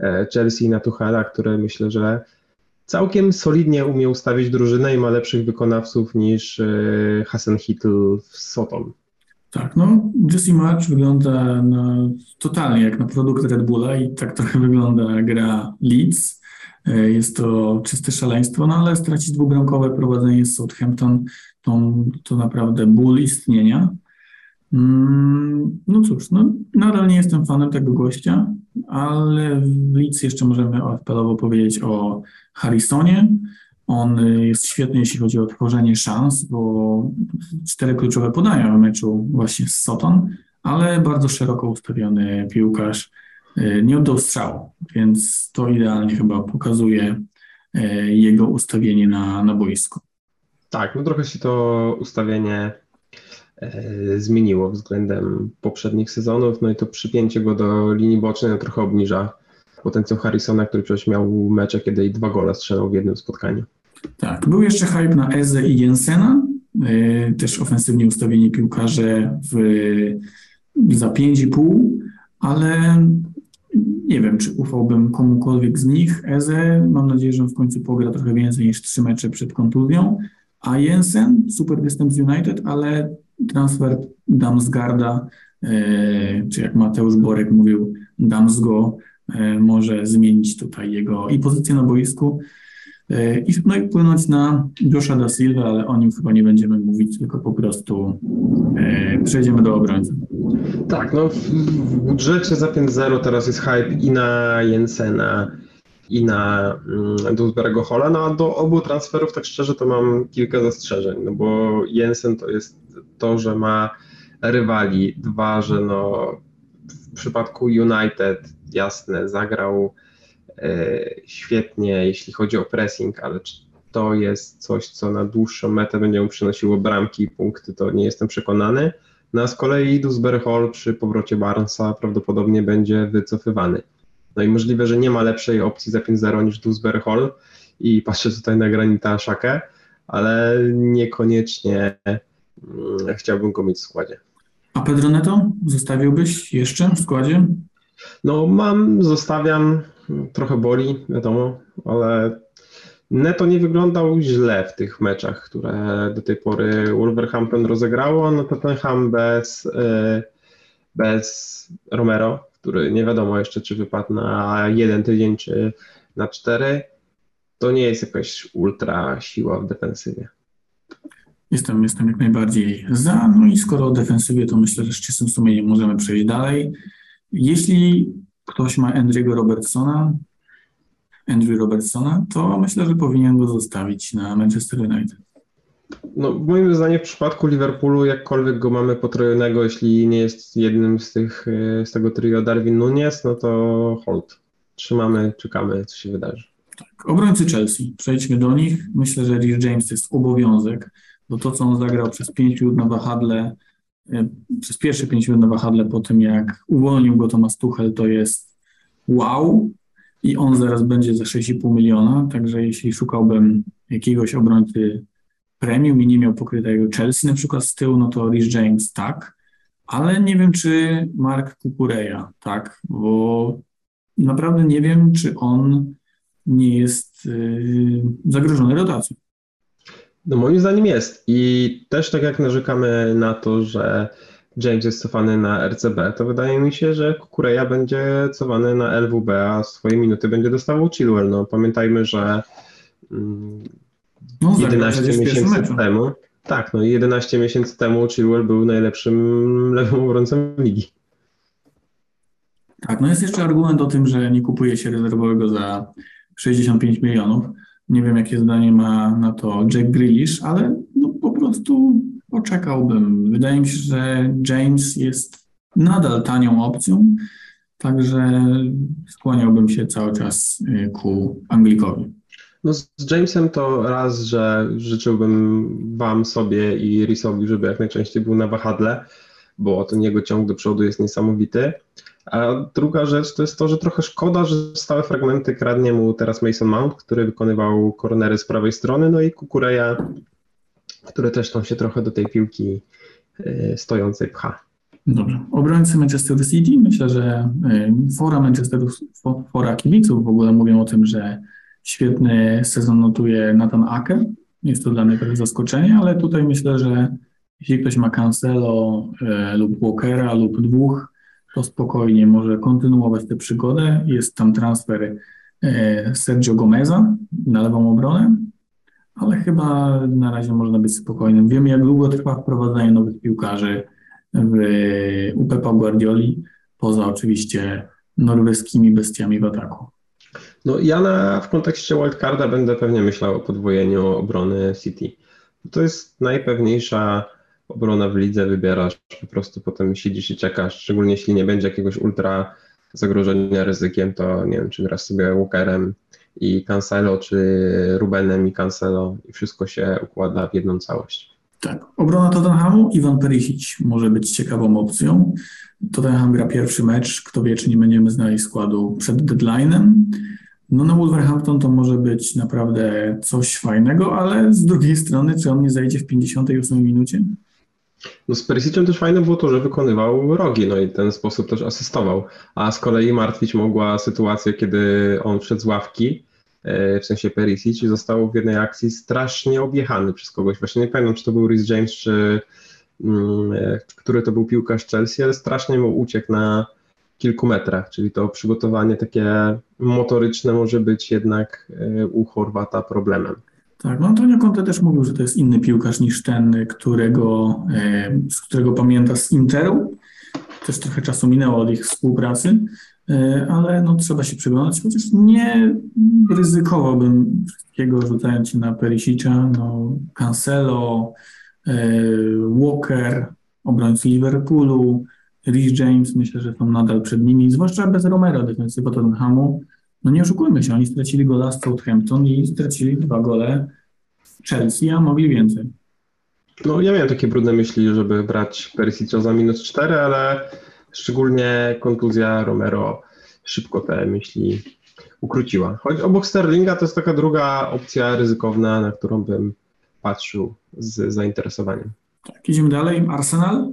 e, Chelsea i na Tuchela, które myślę, że całkiem solidnie umie ustawić drużynę i ma lepszych wykonawców niż e, Hasan Hitl w Soton. Tak, no Jesse March wygląda na, totalnie jak na produkt Red Bulla i tak trochę wygląda gra Leeds. E, jest to czyste szaleństwo, no ale stracić dwubramkowe prowadzenie z Southampton to, to naprawdę ból istnienia. Mm, no cóż, no, nadal nie jestem fanem tego gościa, ale w Leeds jeszcze możemy apelowo powiedzieć o Harrisonie, on y, jest świetny, jeśli chodzi o tworzenie szans, bo cztery kluczowe podania w meczu właśnie z Soton, ale bardzo szeroko ustawiony piłkarz y, nie oddał strzału, więc to idealnie chyba pokazuje y, jego ustawienie na, na boisku. Tak, no trochę się to ustawienie zmieniło względem poprzednich sezonów, no i to przypięcie go do linii bocznej no trochę obniża potencjał Harrisona, który przecież miał mecze, kiedy i dwa gole strzelał w jednym spotkaniu. Tak, był jeszcze hype na Eze i Jensena, e, też ofensywnie ustawieni piłkarze w, za 5,5, ale nie wiem, czy ufałbym komukolwiek z nich. Eze, mam nadzieję, że w końcu pogra trochę więcej niż trzy mecze przed kontuzją, a Jensen, super występ z United, ale transfer Damsgarda, e, czy jak Mateusz Borek mówił, Damsgo, e, może zmienić tutaj jego i pozycję na boisku, i, no i wpłynąć na Josha da Silva, ale o nim chyba nie będziemy mówić, tylko po prostu e, przejdziemy do obrońcy. Tak, no w, budżecie za 5-0 teraz jest hype i na Jensena, i na mm, Hola, no a do obu transferów tak szczerze to mam kilka zastrzeżeń, no bo Jensen to jest to, że ma rywali, dwa, że no w przypadku United jasne, zagrał E, świetnie, jeśli chodzi o pressing, ale czy to jest coś, co na dłuższą metę będzie mu przynosiło bramki i punkty, to nie jestem przekonany. No a z kolei Dewsbury Hall przy powrocie Barnesa prawdopodobnie będzie wycofywany. No i możliwe, że nie ma lepszej opcji za 5-0 niż Dewsbury Hall i patrzę tutaj na Granita Szakę, ale niekoniecznie mm, chciałbym go mieć w składzie. A Pedro Neto zostawiłbyś jeszcze w składzie? No mam, zostawiam, trochę boli, wiadomo, ale Neto nie wyglądał źle w tych meczach, które do tej pory Wolverhampton rozegrało. No Tottenham bez, y, bez Romero, który nie wiadomo jeszcze, czy wypadł na jeden tydzień, czy na cztery, to nie jest jakaś ultra siła w defensywie. Jestem, jestem jak najbardziej za. No i skoro o defensywie, to myślę, że z czystym sumieniem możemy przejść dalej. Jeśli ktoś ma Andrew'ego Robertsona, Andrew Robertsona, to myślę, że powinien go zostawić na Manchester United. No, moim zdaniem w przypadku Liverpoolu, jakkolwiek go mamy potrojonego, jeśli nie jest jednym z, tych, e, z tego trio Darwin Nunes, no to hold. Trzymamy, czekamy, co się wydarzy. Tak. Obrońcy Chelsea, przejdźmy do nich. Myślę, że Rhys James to jest obowiązek, bo to, co on zagrał przez 5 minut na wahadle, przez pierwsze 5 minut na wahadle po tym, jak uwolnił go Thomas Tuchel, to jest wow. I on zaraz będzie za 6,5 miliona, także jeśli szukałbym jakiegoś obrońcy premium i nie miał pokrytego Chelsea na przykład z tyłu, no to Rich James tak, ale nie wiem, czy Mark Kukureja tak, bo naprawdę nie wiem, czy on nie jest yy, zagrożony rotacją. No moim zdaniem jest i też tak jak narzekamy na to, że James jest cofany na RCB, to wydaje mi się, że Kukureja będzie cofany na LWB, a swoje minuty będzie dostawał Chilwell. No, pamiętajmy, że mm, no, 11 miesięcy temu, tak, no 11 miesięcy temu Chilwell był najlepszym lewym obrońcą ligi. Tak, no jest jeszcze argument o tym, że nie kupuje się rezerwowego za 65 milionów. Nie wiem, jakie zdanie ma na to Jack Grealish, ale no po prostu poczekałbym. Wydaje mi się, że James jest nadal tanią opcją, także skłaniałbym się cały czas y, ku Anglikowi. No z Jamesem to raz, że życzyłbym Wam sobie i Risowi, żeby jak najczęściej był na wahadle, bo ten jego ciąg do przodu jest niesamowity. A druga rzecz to jest to, że trochę szkoda, że stałe fragmenty kradnie mu teraz Mason Mount, który wykonywał kornery z prawej strony, no i Kukureja który też tam się trochę do tej piłki e, stojącej pcha. Dobrze. Obrońcy Manchester City, myślę, że e, fora Manchesteru, fora kibiców w ogóle mówią o tym, że świetny sezon notuje Nathan Ake. Jest to dla mnie trochę zaskoczenie, ale tutaj myślę, że jeśli ktoś ma Cancelo e, lub Walkera lub dwóch, to spokojnie może kontynuować tę przygodę. Jest tam transfer e, Sergio Gomeza na lewą obronę ale chyba na razie można być spokojnym. Wiemy, jak długo trwa wprowadzanie nowych piłkarzy w, u Pepa Guardioli, poza oczywiście norweskimi bestiami w ataku. No ja na, w kontekście wildcarda będę pewnie myślał o podwojeniu obrony City. To jest najpewniejsza obrona w lidze, wybierasz, po prostu potem siedzisz i czekasz, szczególnie jeśli nie będzie jakiegoś ultra zagrożenia ryzykiem, to nie wiem, czy grasz sobie Walkerem, i Cancelo, czy Rubenem i Cancelo i wszystko się układa w jedną całość. Tak. Obrona Tottenhamu, Iwan Perisic może być ciekawą opcją. Tottenham gra pierwszy mecz, kto wie, czy nie będziemy znali składu przed deadline'em. No na Wolverhampton to może być naprawdę coś fajnego, ale z drugiej strony, czy on nie zajdzie w 58 minucie? No z Perisicem też fajne było to, że wykonywał rogi, no i w ten sposób też asystował. A z kolei martwić mogła sytuacja, kiedy on wszedł z ławki, e, w sensie Perisic, został w jednej akcji strasznie objechany przez kogoś. Właśnie nie pamiętam, czy to był Rhys James, czy mm, e, który to był piłkarz Chelsea, ale strasznie mu uciekł na kilku metrach, czyli to przygotowanie takie motoryczne może być jednak e, u Chorwata problemem. Tak, no Antonio Conte też mówił, że to jest inny piłkarz niż ten, którego, z którego pamięta z Interu. Też trochę czasu minęło od ich współpracy, e, ale no, trzeba się przyglądać, chociaż nie ryzykowałbym wszystkiego rzucając się na Perisicza, no Cancelo, e, Walker, obrońcy Liverpoolu, Rhys James, myślę, że są nadal przed nimi, zwłaszcza bez Romero, defensywa Tottenhamu, no nie oszukujmy się, oni stracili gola z Southampton i stracili dwa gole Chelsea, a mogli więcej. No ja miałem takie brudne myśli, żeby brać Perisicia za minus 4, ale szczególnie kontuzja Romero szybko te myśli ukróciła. Choć obok Sterlinga to jest taka druga opcja ryzykowna, na którą bym patrzył z zainteresowaniem. Tak, idziemy dalej. Arsenal.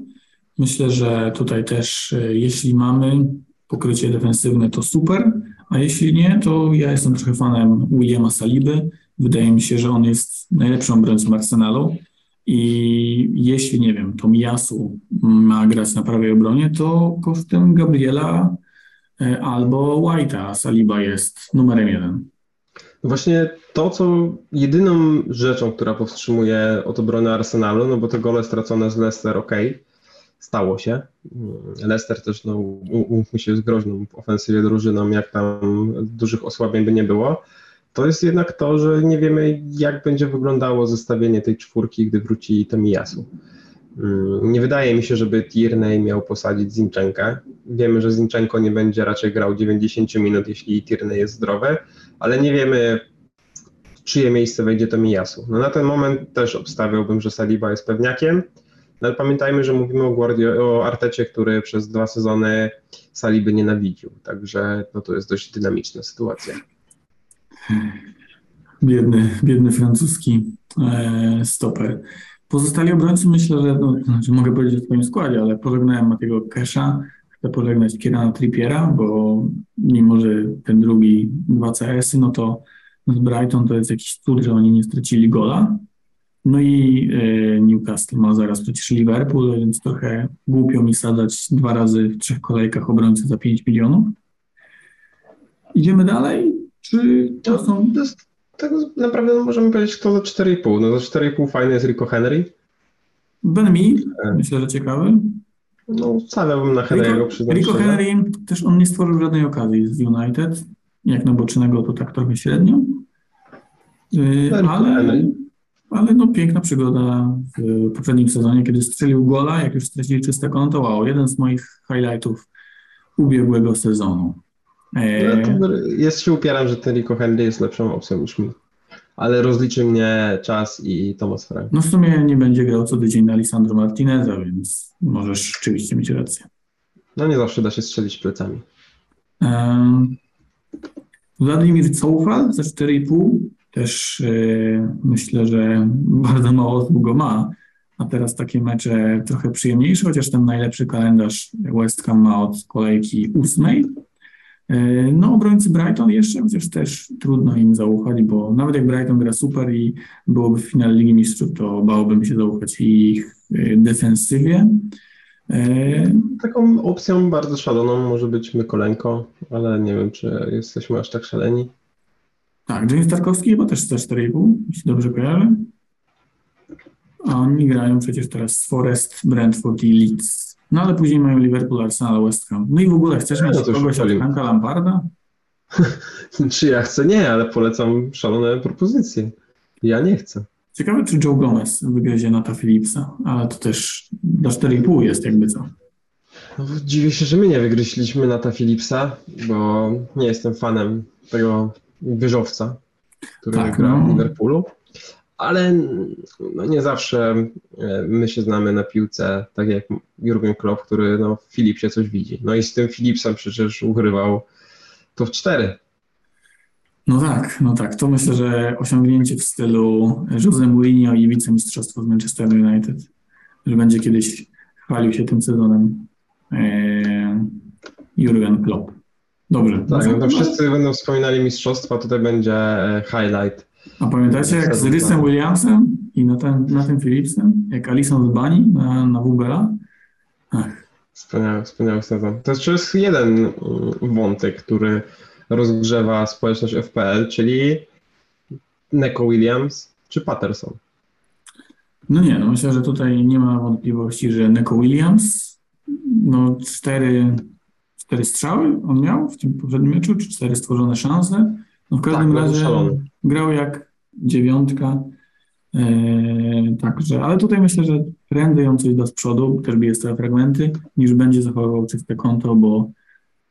Myślę, że tutaj też, e, jeśli mamy pokrycie defensywne, to super, a jeśli nie, to ja jestem trochę fanem Williama Saliby. Wydaje mi się, że on jest najlepszym obrońcą Arsenalu i jeśli, nie wiem, to Miasu ma grać na prawej obronie, to kosztem Gabriela e, albo White'a Saliba jest numerem jeden. Właśnie to, co jedyną rzeczą, która powstrzymuje od obrony Arsenalu, no bo te gole stracone z Leicester, ok, stało się. Leicester też, no, umówmy się, z groźną w ofensywie drużyną, jak tam dużych osłabień by nie było. To jest jednak to, że nie wiemy, jak będzie wyglądało zestawienie tej czwórki, gdy wróci Tomiyasu. Mm, nie wydaje mi się, żeby Tierney miał posadzić Zinchenkę. Wiemy, że Zinchenko nie będzie raczej grał 90 minut, jeśli Tierney jest zdrowy, ale nie wiemy, czyje miejsce wejdzie Tomiyasu. No na ten moment też obstawiałbym, że Saliba jest pewniakiem, no ale pamiętajmy, że mówimy o, Guardio, o Artecie, który przez dwa sezony Saliby nienawidził, także no to jest dość dynamiczna sytuacja. Biedny, biedny francuski e, stoper. Pozostali obrońcy myślę, że, no, znaczy mogę powiedzieć o swoim składzie, ale pożegnałem Matiego Kesha, chcę pożegnać Kierana Trippiera, bo mimo, że ten drugi dwa CS-y, no to z Brighton to jest jakiś cud, że oni nie stracili gola. No i e, Newcastle ma zaraz przecież Liverpool, więc trochę głupio mi sadać dwa razy w trzech kolejkach obrońcy za 5 milionów. Idziemy dalej? Czy to są... To jest, tak naprawdę możemy powiedzieć, kto za 4,5. No za 4,5 fajny jest Rico Henry. Ben Mi, e. myślę, że ciekawy. No, stawiałbym na Henry'ego Rico, Rico Henry, też on nie stworzył żadnej okazji z United. Jak na bocznego to tak trochę średnio. Yy, ale, ale no piękna przygoda w poprzednim sezonie, kiedy strzelił gola, jak już stracili czyste konto, wow, jeden z moich highlightów ubiegłego sezonu. No, jest się upieram, że ten Rico Henry jest lepszą opcją niż mi. Ale rozliczy mnie czas i Thomas Frank. No w sumie nie będzie grał co tydzień na Lisandro Martineza, więc możesz rzeczywiście mieć rację. No nie zawsze da się strzelić plecami. Um, Władimir Coufal za 4,5 też yy, myślę, że bardzo mało osób go ma, a teraz takie mecze trochę przyjemniejsze, chociaż ten najlepszy kalendarz West Ham ma od kolejki ósmej. E, no, obrońcy Brighton jeszcze, chociaż też trudno im zaufać, bo nawet jak Brighton gra super i byłoby w finale Ligi Mistrzów, to bałbym się zaufać ich e, defensywie. Taką opcją bardzo szaloną może być Mykolenko, ale nie wiem, czy jesteśmy aż tak szaleni. Tak, James Tarkowski chyba też za 4,5, jeśli dobrze kojarzę. A oni grają przecież teraz z Forest, Brentford i Leeds. No ale później mają Liverpool, Arsenal, West Ham. No i w ogóle chcesz mieć no kogoś od Franka Lamparda? czy ja chcę? Nie, ale polecam szalone propozycje. Ja nie chcę. Ciekawe, czy Joe Gomez wygryzie Nata Philipsa, ale to też do 4,5 jest jakby co. No, dziwię się, że my nie wygryźliśmy Nata Philipsa, bo nie jestem fanem tego wyżowca, który tak, gra no. w Liverpoolu ale no nie zawsze e, my się znamy na piłce, tak jak Jurgen Klopp, który no, w Philipsie coś widzi. No i z tym Philipsem przecież ugrywał to w cztery. No tak, no tak. To myślę, że osiągnięcie w stylu Jose Mourinho i wicemistrzostwo z Manchester United, że będzie kiedyś chwalił się tym sezonem e, Jurgen Klopp. Dobrze. Tak, no to wszyscy będą wspominali mistrzostwa, tutaj będzie e, highlight a pamiętacie jak z Rysem Williamsem i na tym Philipsem, jak Alison z Bani na, na WBA? Ach. Wspaniały, wspaniały sezon. To jest jeden mm, wątek, który rozgrzewa społeczność FPL, czyli Neko Williams czy Patterson. No nie, no myślę, że tutaj nie ma wątpliwości, że Neko Williams, no cztery, cztery strzały on miał w tym poprzednim meczu, czy cztery stworzone szanse. No w każdym tak, razie grał jak dziewiątka. E, także, ale tutaj myślę, że prędzej on coś da z przodu, też bije stałe fragmenty, niż będzie zachowywał czyste konto, bo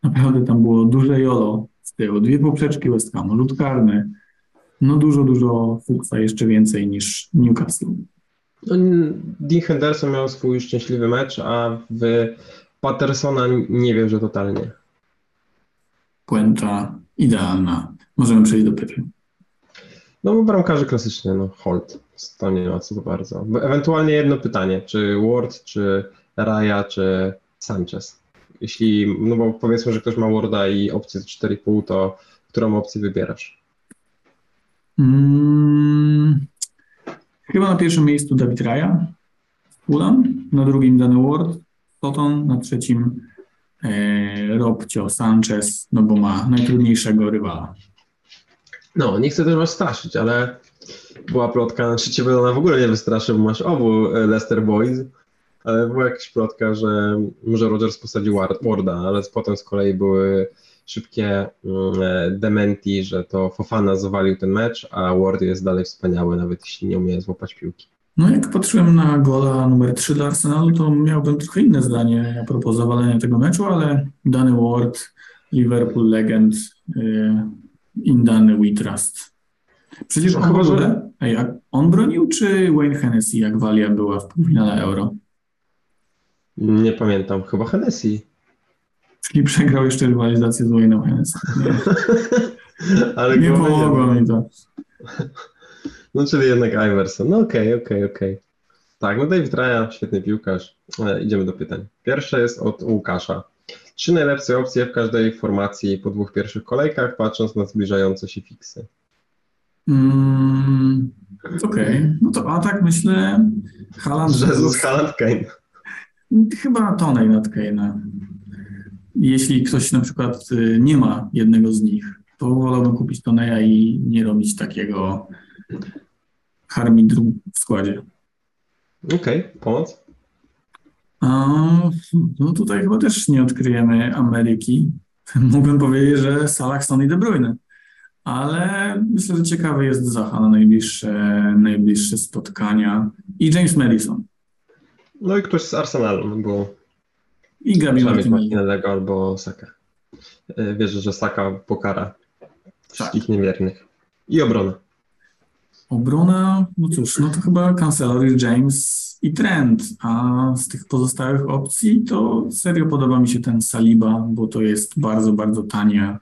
naprawdę tam było duże jolo z tyłu, dwie poprzeczki West Hamu, rzut karny, no dużo, dużo Fuchsa, jeszcze więcej niż Newcastle. No, Dean Henderson miał swój szczęśliwy mecz, a w Pattersona nie wierzę totalnie. Puenta idealna. Możemy przejść do pytań. No bo bramkarze klasycznie, no hold, to nie ma co za bardzo. Ewentualnie jedno pytanie, czy Ward, czy Raya, czy Sanchez? Jeśli, no bo powiedzmy, że ktoś ma Warda i opcję 4,5, to którą opcję wybierasz? Hmm, chyba na pierwszym miejscu Dawid Raya, Fulham, na drugim Dany Ward, Toton, na trzecim e, Robcio Sanchez, no bo ma najtrudniejszego rywala. No, nie chcę też was straszyć, ale była plotka, znaczy ciebie ona w ogóle nie wystraszy, bo masz obu e, Leicester Boys, ale była jakaś plotka, że może Rogers posadził Warda, ale potem z kolei były szybkie mm, e, dementi, że to Fofana zawalił ten mecz, a Ward jest dalej wspaniały, nawet jeśli nie umie złapać piłki. No jak patrzyłem na gola numer 3 dla Arsenalu, to miałbym trochę inne zdanie a propos zawalenia tego meczu, ale Danny Ward, Liverpool legend, yy, in Danny we trust. Przecież no, on chyba, że... Ej, on bronił, czy Wayne Hennessy, jak Walia była w półfinale Euro? Nie pamiętam, chyba Hennessy. Czyli przegrał jeszcze rywalizację z Wayne'em Hennessy. Nie, Ale nie pomogło mi to. No czyli jednak Iverson. No okej, okay, okej, okay, okej. Okay. Tak, no David Raya, świetny piłkarz. E, idziemy do pytań. Pierwsze jest od Łukasza. Trzy najlepsze opcje w każdej formacji po dwóch pierwszych kolejkach, patrząc na zbliżające się fiksy. Mm, Okej, okay. no to atak myślę Haaland. Jezus, Haaland, Kane. Chyba Tonej nad Kane'a. Jeśli ktoś na przykład y, nie ma jednego z nich, to wolałbym kupić Toneja i nie robić takiego harmidru w składzie. Okej, okay, pomoc? A, no tutaj chyba też nie odkryjemy Ameryki. Mógłbym powiedzieć, że Salah, Son i De Bruyne. Ale myślę, że ciekawy jest Zaha na najbliższe, najbliższe spotkania. I James Madison. No i ktoś z Arsenalu, no bo i Gabi Martinelliego albo Saka. E, wierzę, że Saka pokara wszystkich tak. niewiernych. I obrona. Obrona, no cóż, no to chyba Cancelo, James i Trent, a z tych pozostałych opcji to serio podoba mi się ten Saliba, bo to jest bardzo, bardzo tania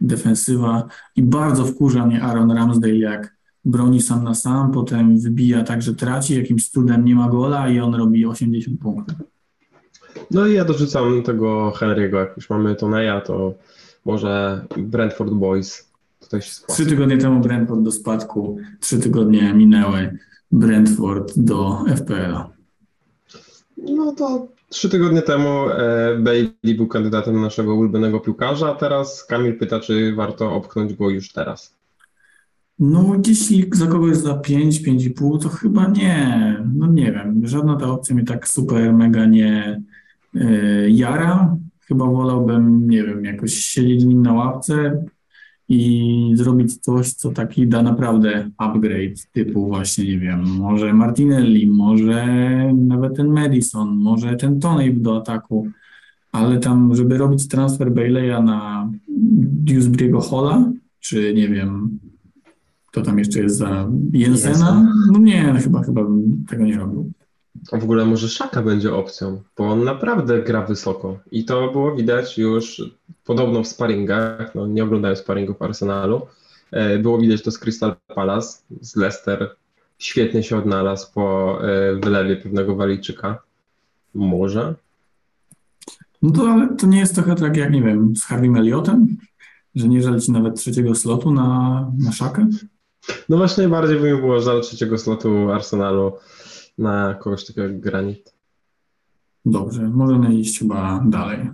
defensywa i bardzo wkurza mnie Aaron Ramsdale, jak broni sam na sam, potem wybija tak, że traci, jakimś cudem nie ma gola i on robi 80 punktów. No i ja dorzucam tego Henry'ego, jak już mamy Toneja, to może Brentford Boys tutaj się Trzy tygodnie temu Brentford do spadku, trzy tygodnie minęły Brentford do FPL-a. No to trzy tygodnie temu e, Bailey był kandydatem naszego ulubionego piłkarza, a teraz Kamil pyta, czy warto obchnąć go już teraz. No, jeśli za kogoś za 5, 5,5, to chyba nie. No nie wiem, żadna ta opcja mnie tak super, mega nie yy, jara. Chyba wolałbym, nie wiem, jakoś siedzieć z nim na ławce i zrobić coś, co taki da naprawdę upgrade, typu właśnie, nie wiem, może Martinelli, może nawet ten Madison, może ten Tony do ataku, ale tam, żeby robić transfer Bayleya na Dewsbury'ego Holla, czy nie wiem, kto tam jeszcze jest za Jensena? No nie, chyba, chyba bym tego nie robił. W ogóle może Szaka będzie opcją, bo on naprawdę gra wysoko i to było widać już podobno w sparingach, no nie oglądałem sparingów Arsenalu, e, było widać to z Crystal Palace, z Leicester, świetnie się odnalazł po e, wylewie pewnego Walijczyka. Może? No to, ale to nie jest trochę tak jak, nie wiem, z Harvey Elliotem, że nie żal ci nawet trzeciego slotu na, na Szakę? No właśnie bardziej by mi było żal trzeciego slotu Arsenalu na kogoś takiego jak Granit. Dobrze, możemy iść chyba dalej.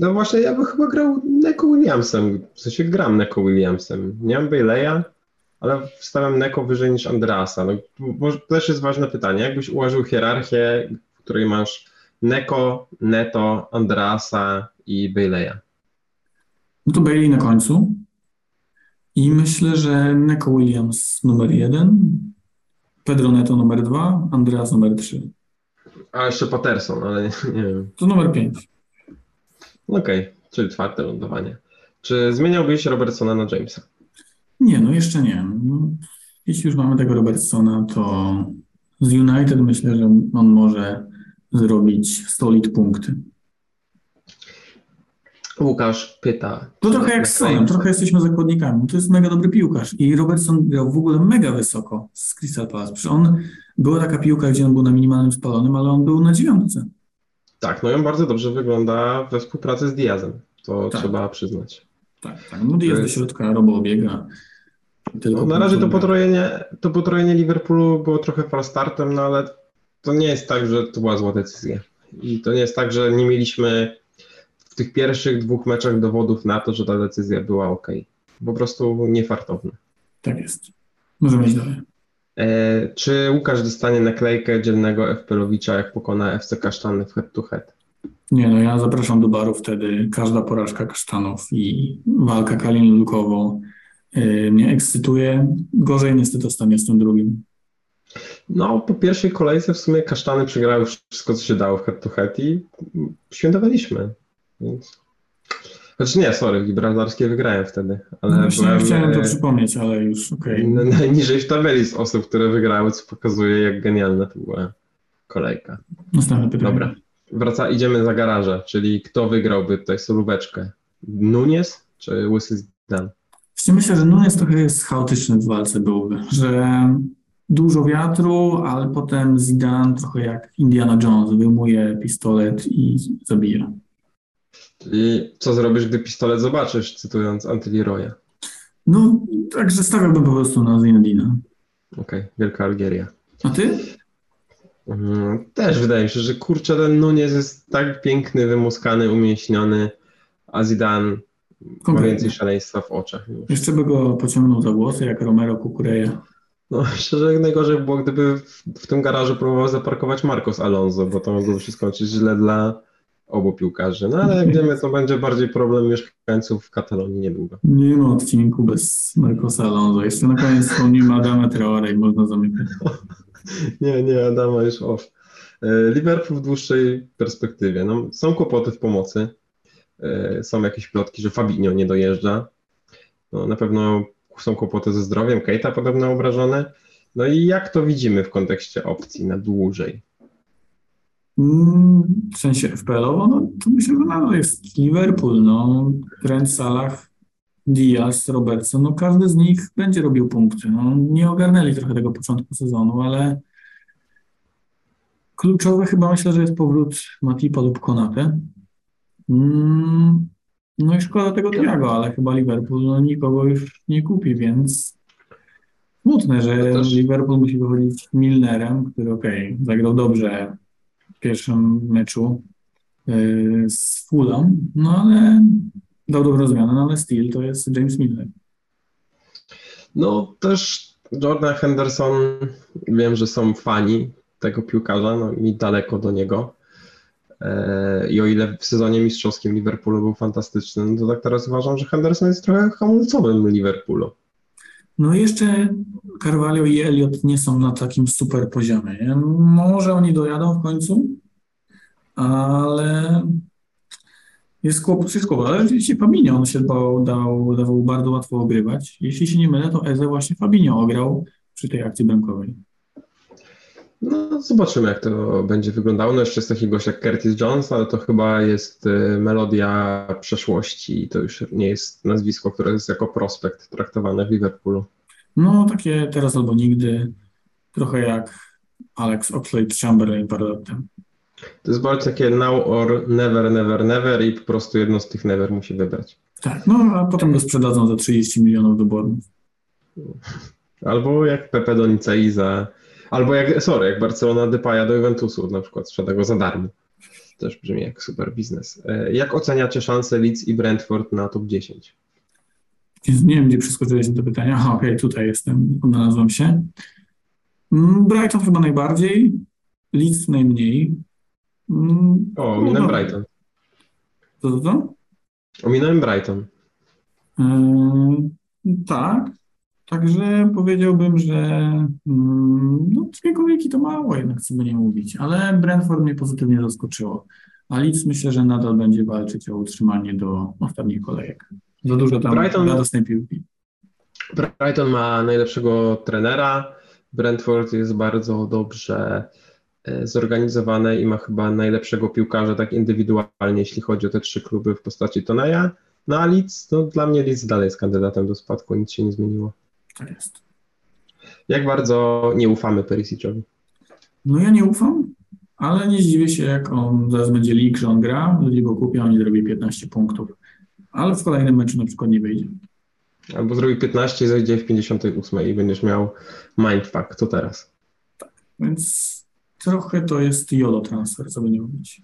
No właśnie, ja bym chyba grał Neko Williamsem. W sensie gram Neko Williamsem. Nie mam Bayleya, ale wstawiam Neko wyżej niż Andreasa. No, bo to też jest ważne pytanie. Jakbyś ułożył hierarchię, w której masz Neko, Neto, Andreasa i Bayleya? No to Bailey na końcu. I myślę, że Neko Williams numer jeden, Pedro Neto numer dwa, Andreas numer trzy. A jeszcze Patterson, ale nie, wiem. To numer pięć. Okej, okay, czyli czwarte lądowanie. Czy zmieniałbyś Robertsona na Jamesa? Nie, no jeszcze nie. No, jeśli już mamy tego Robertsona, to z United myślę, że on może zrobić solid punkty. Łukasz pyta. To trochę jak z Sonem, trochę jesteśmy zakładnikami. To jest mega dobry piłkarz i Robertson grał w ogóle mega wysoko z Crystal Palace. Przecież on, była taka piłka, gdzie on był na minimalnym spalonym, ale on był na dziewiątce. Tak, no i on bardzo dobrze wygląda we współpracy z Diazem. To Tak. trzeba przyznać. Tak, tak. No jest do środka, Robo obiega. Tylko No, na razie to potrojenie, to potrojenie Liverpoolu było trochę falstartem, no ale to nie jest tak, że to była zła decyzja. I to nie jest tak, że nie mieliśmy w tych pierwszych dwóch meczach dowodów na to, że ta decyzja była ok. Po prostu niefartowna. Tak jest. Możemy iść dalej. E, czy Łukasz dostanie naklejkę dzielnego FPLowicza, jak pokona FC Kasztany w head to head? Nie no, ja zapraszam do baru wtedy. Każda porażka kasztanów i walka Kalin Lukowo yy, mnie ekscytuje. Gorzej niestety ostatnio z tym drugim. No, po pierwszej kolejce w sumie Kasztany przegrały wszystko, co się dało w head to head i świętowaliśmy. Więc... Znaczy nie, sorry, gibraltarskie wygrałem wtedy, ale No właśnie byłem chciałem to e, przypomnieć, ale już okej. n- najniżej w tabeli z osób, które wygrały, co pokazuje, jak genialna to była kolejka. Następne pytanie. Dobra, wraca, idziemy za garażę, czyli kto wygrałby tutaj solóweczkę? Nunes czy Łysy Zidane? Właśnie myślę, że Nunes trochę jest chaotyczny w walce byłby, że dużo wiatru, ale potem Zidane trochę jak Indiana Jones wyjmuje pistolet i zabija. I co zrobisz, gdy pistolet zobaczysz, cytując Antyliroya? No, także stawiałbym po prostu na Zinedina. Okej, Wielka Algieria. A ty? Mhm, Też wydaje mi się, że kurczę, ten Nunes jest tak piękny, wymuskany, umięśniony, a Zidane ma więcej szaleństwa w oczach. już. Jeszcze by go pociągnął za włosy, jak Romero Kukureja. No szczerze, najgorzej by było, gdyby w, w tym garażu próbował zaparkować Marcos Alonso, bo to mogłoby się skończyć źle dla obu piłkarzy. No ale jak wiemy, to będzie bardziej problem mieszkańców Katalonii niedługo. Nie ma odcinku bez Marcosa Alonso. Jeszcze na koniec wspomnimy Adama Traore i można zamykać. Nie, nie, Adama już off. E, Liverpool w dłuższej perspektywie. No, są kłopoty w pomocy. E, Są jakieś plotki, że Fabinho nie dojeżdża. No, na pewno są kłopoty ze zdrowiem. Keita podobno obrażony. No i jak to widzimy w kontekście opcji na dłużej? Mm, W sensie FPL-owo, no to myślę, że nadal jest Liverpool, no. Trent, Salah, Diaz, Robertson, no każdy z nich będzie robił punkty. No, nie ogarnęli trochę tego początku sezonu, ale kluczowe chyba myślę, że jest powrót Matipa lub Konate. Mm, no i szkoda tego Thiago, ale chyba Liverpool no, nikogo już nie kupi, więc smutne, że też- Liverpool musi wychodzić Milnerem, który okej, zagrał dobrze pierwszym meczu yy, z Fulham, no ale dał dobrą zmianę, no ale still to jest James Milner. No też Jordan Henderson, wiem, że są fani tego piłkarza, no mi daleko do niego. E, I o ile w sezonie mistrzowskim Liverpoolu był fantastyczny, no to tak teraz uważam, że Henderson jest trochę hamulcowym Liverpoolu. No jeszcze Carvalho i Elliot nie są na takim super poziomie. Może oni dojadą w końcu, ale jest kłopot, jest kłopot. Ale rzeczywiście Fabinho on się dał, dał, dawał bardzo łatwo ogrywać. Jeśli się nie mylę, to Eze właśnie Fabinho ograł przy tej akcji bramkowej. No zobaczymy, jak to będzie wyglądało. No jeszcze jest taki gość jak Curtis Jones, ale to chyba jest e, melodia przeszłości i to już nie jest nazwisko, które jest jako prospekt traktowane w Liverpoolu. No takie teraz albo nigdy, trochę jak Alex Oxlade-Chamberlain parę lat temu. To jest bardziej takie now or never, never, never i po prostu jedno z tych never musi wybrać. Tak, no a potem go sprzedadzą za 30 milionów do. Albo jak Pepe do Nicei za... Albo jak, sorry, jak Barcelona Depaya do Juventusu na przykład, sprzeda go za darmo. Też brzmi jak super biznes. E, Jak oceniacie szanse Leeds i Brentford na top 10? Więc nie wiem, gdzie przeskoczyłeś do pytania. Okej, tutaj jestem, odnalazłem się. Mm, Brighton chyba najbardziej, Leeds najmniej. Mm, O, no ominąłem dobra. Brighton. Co to, to? Ominąłem Brighton. Yy, tak, także powiedziałbym, że mm, no, dwie kolejki to mało jednak, co by nie mówić, ale Brentford mnie pozytywnie zaskoczyło. A Leeds myślę, że nadal będzie walczyć o utrzymanie do ostatnich kolejek. Za dużo tam Brighton- radosnej piłki. Brighton ma najlepszego trenera. Brentford jest bardzo dobrze e, zorganizowane i ma chyba najlepszego piłkarza tak indywidualnie, jeśli chodzi o te trzy kluby w postaci Toneja. No a Leeds, no dla mnie Leeds dalej jest kandydatem do spadku, nic się nie zmieniło. Tak jest. Jak bardzo nie ufamy Perisiciowi? No ja nie ufam, ale nie zdziwię się, jak on zaraz będzie league, że on gra, ludzie go kupią, on zrobi 15 punktów. Ale w kolejnym meczu na przykład nie wyjdzie. Albo zrobi 15 i zajdzie w 58 i będziesz miał mindfuck, co teraz? Więc trochę to jest YOLO transfer, co by nie mówić.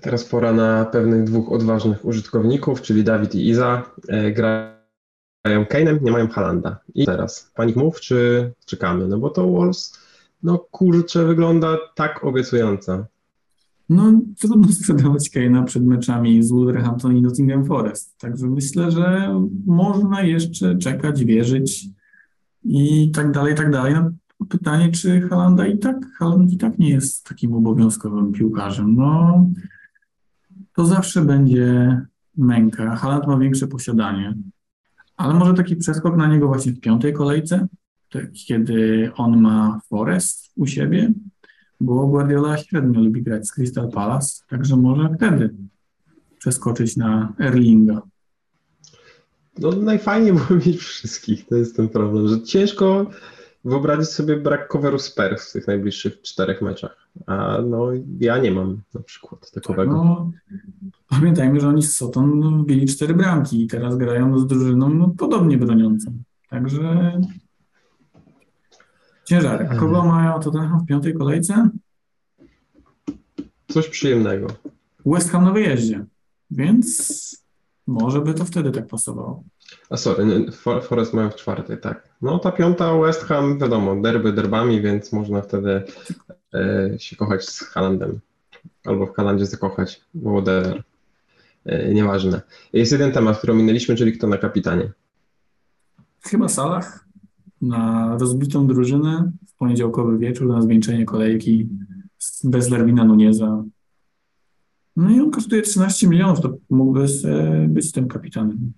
Teraz pora na pewnych dwóch odważnych użytkowników, czyli Dawid i Iza. E, grają Kane'em, nie mają Halanda. I teraz, panik mów, czy czekamy? No bo to Wolves, no kurczę, wygląda tak obiecująco. No, trudno sprzedawać Kane'a przed meczami z Wolverhampton i Nottingham Forest. Także myślę, że można jeszcze czekać, wierzyć i tak dalej, i tak dalej. No, pytanie, czy Halanda i tak, Haland i tak nie jest takim obowiązkowym piłkarzem. No, to zawsze będzie męka. Haland ma większe posiadanie, ale może taki przeskok na niego właśnie w piątej kolejce, kiedy on ma Forest u siebie, bo Guardiola średnio lubi grać z Crystal Palace, także może wtedy przeskoczyć na Erlinga. No najfajniej było mieć wszystkich, to jest ten problem, że ciężko wyobrazić sobie brak coveru Spurs w tych najbliższych czterech meczach. A no ja nie mam na przykład takowego. Tak, no, pamiętajmy, że oni z Soton wbili cztery bramki i teraz grają z drużyną no, podobnie broniącą. Także ciężarek. Kogo mają Tottenham w piątej kolejce? Coś przyjemnego. West Ham na wyjeździe, więc może by to wtedy tak pasowało. A sorry, Forest mają w czwartej, tak. No ta piąta West Ham, wiadomo, derby derbami, więc można wtedy e, się kochać z Halandem. Albo w Halandzie zakochać, whatever. E, nieważne. Jest jeden temat, który ominęliśmy, czyli kto na kapitanie. Chyba Salah na rozbitą drużynę w poniedziałkowy wieczór na zwieńczenie kolejki bez Lerwina Nuneza. No i on kosztuje 13 milionów, to mógłby być tym kapitanem.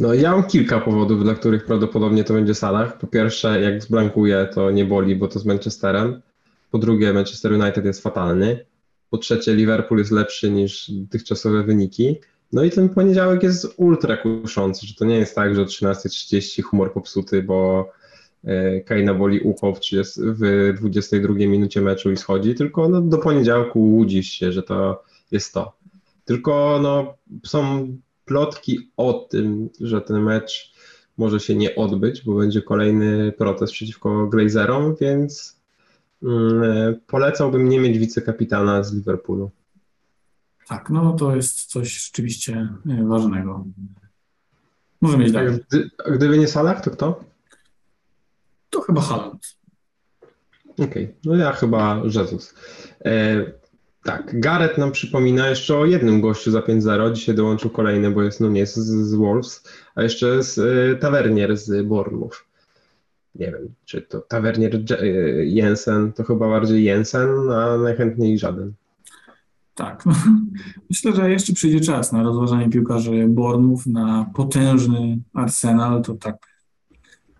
No ja mam kilka powodów, dla których prawdopodobnie to będzie Salah. Po pierwsze, jak zblankuje, to nie boli, bo to z Manchesterem. Po drugie, Manchester United jest fatalny. Po trzecie, Liverpool jest lepszy niż dotychczasowe wyniki. No i ten poniedziałek jest ultra kuszący, że to nie jest tak, że o 13.30 humor popsuty, bo e, Kejna boli ucho w, 30, w 22 minucie meczu i schodzi, tylko no, do poniedziałku łudzisz się, że to jest to. Tylko no, są plotki o tym, że ten mecz może się nie odbyć, bo będzie kolejny protest przeciwko Glazerom, więc mm, polecałbym nie mieć wicekapitana z Liverpoolu. Tak, no to jest coś rzeczywiście e, ważnego. Może mieć dalej. Gdy, a gdyby nie Salah, to kto? To chyba Haaland. Okej, okay. no ja chyba Jezus. E, tak, Gareth nam przypomina jeszcze o jednym gościu za 5-0. Dzisiaj dołączył kolejny, bo jest Nunes z, z Wolves, a jeszcze z y, Tavernier z Bournemouth. Nie wiem, czy to Tavernier y, Jensen, to chyba bardziej Jensen, a najchętniej żaden. Tak. No, myślę, że jeszcze przyjdzie czas na rozważanie piłkarzy Bournemouth, na potężny Arsenal, to tak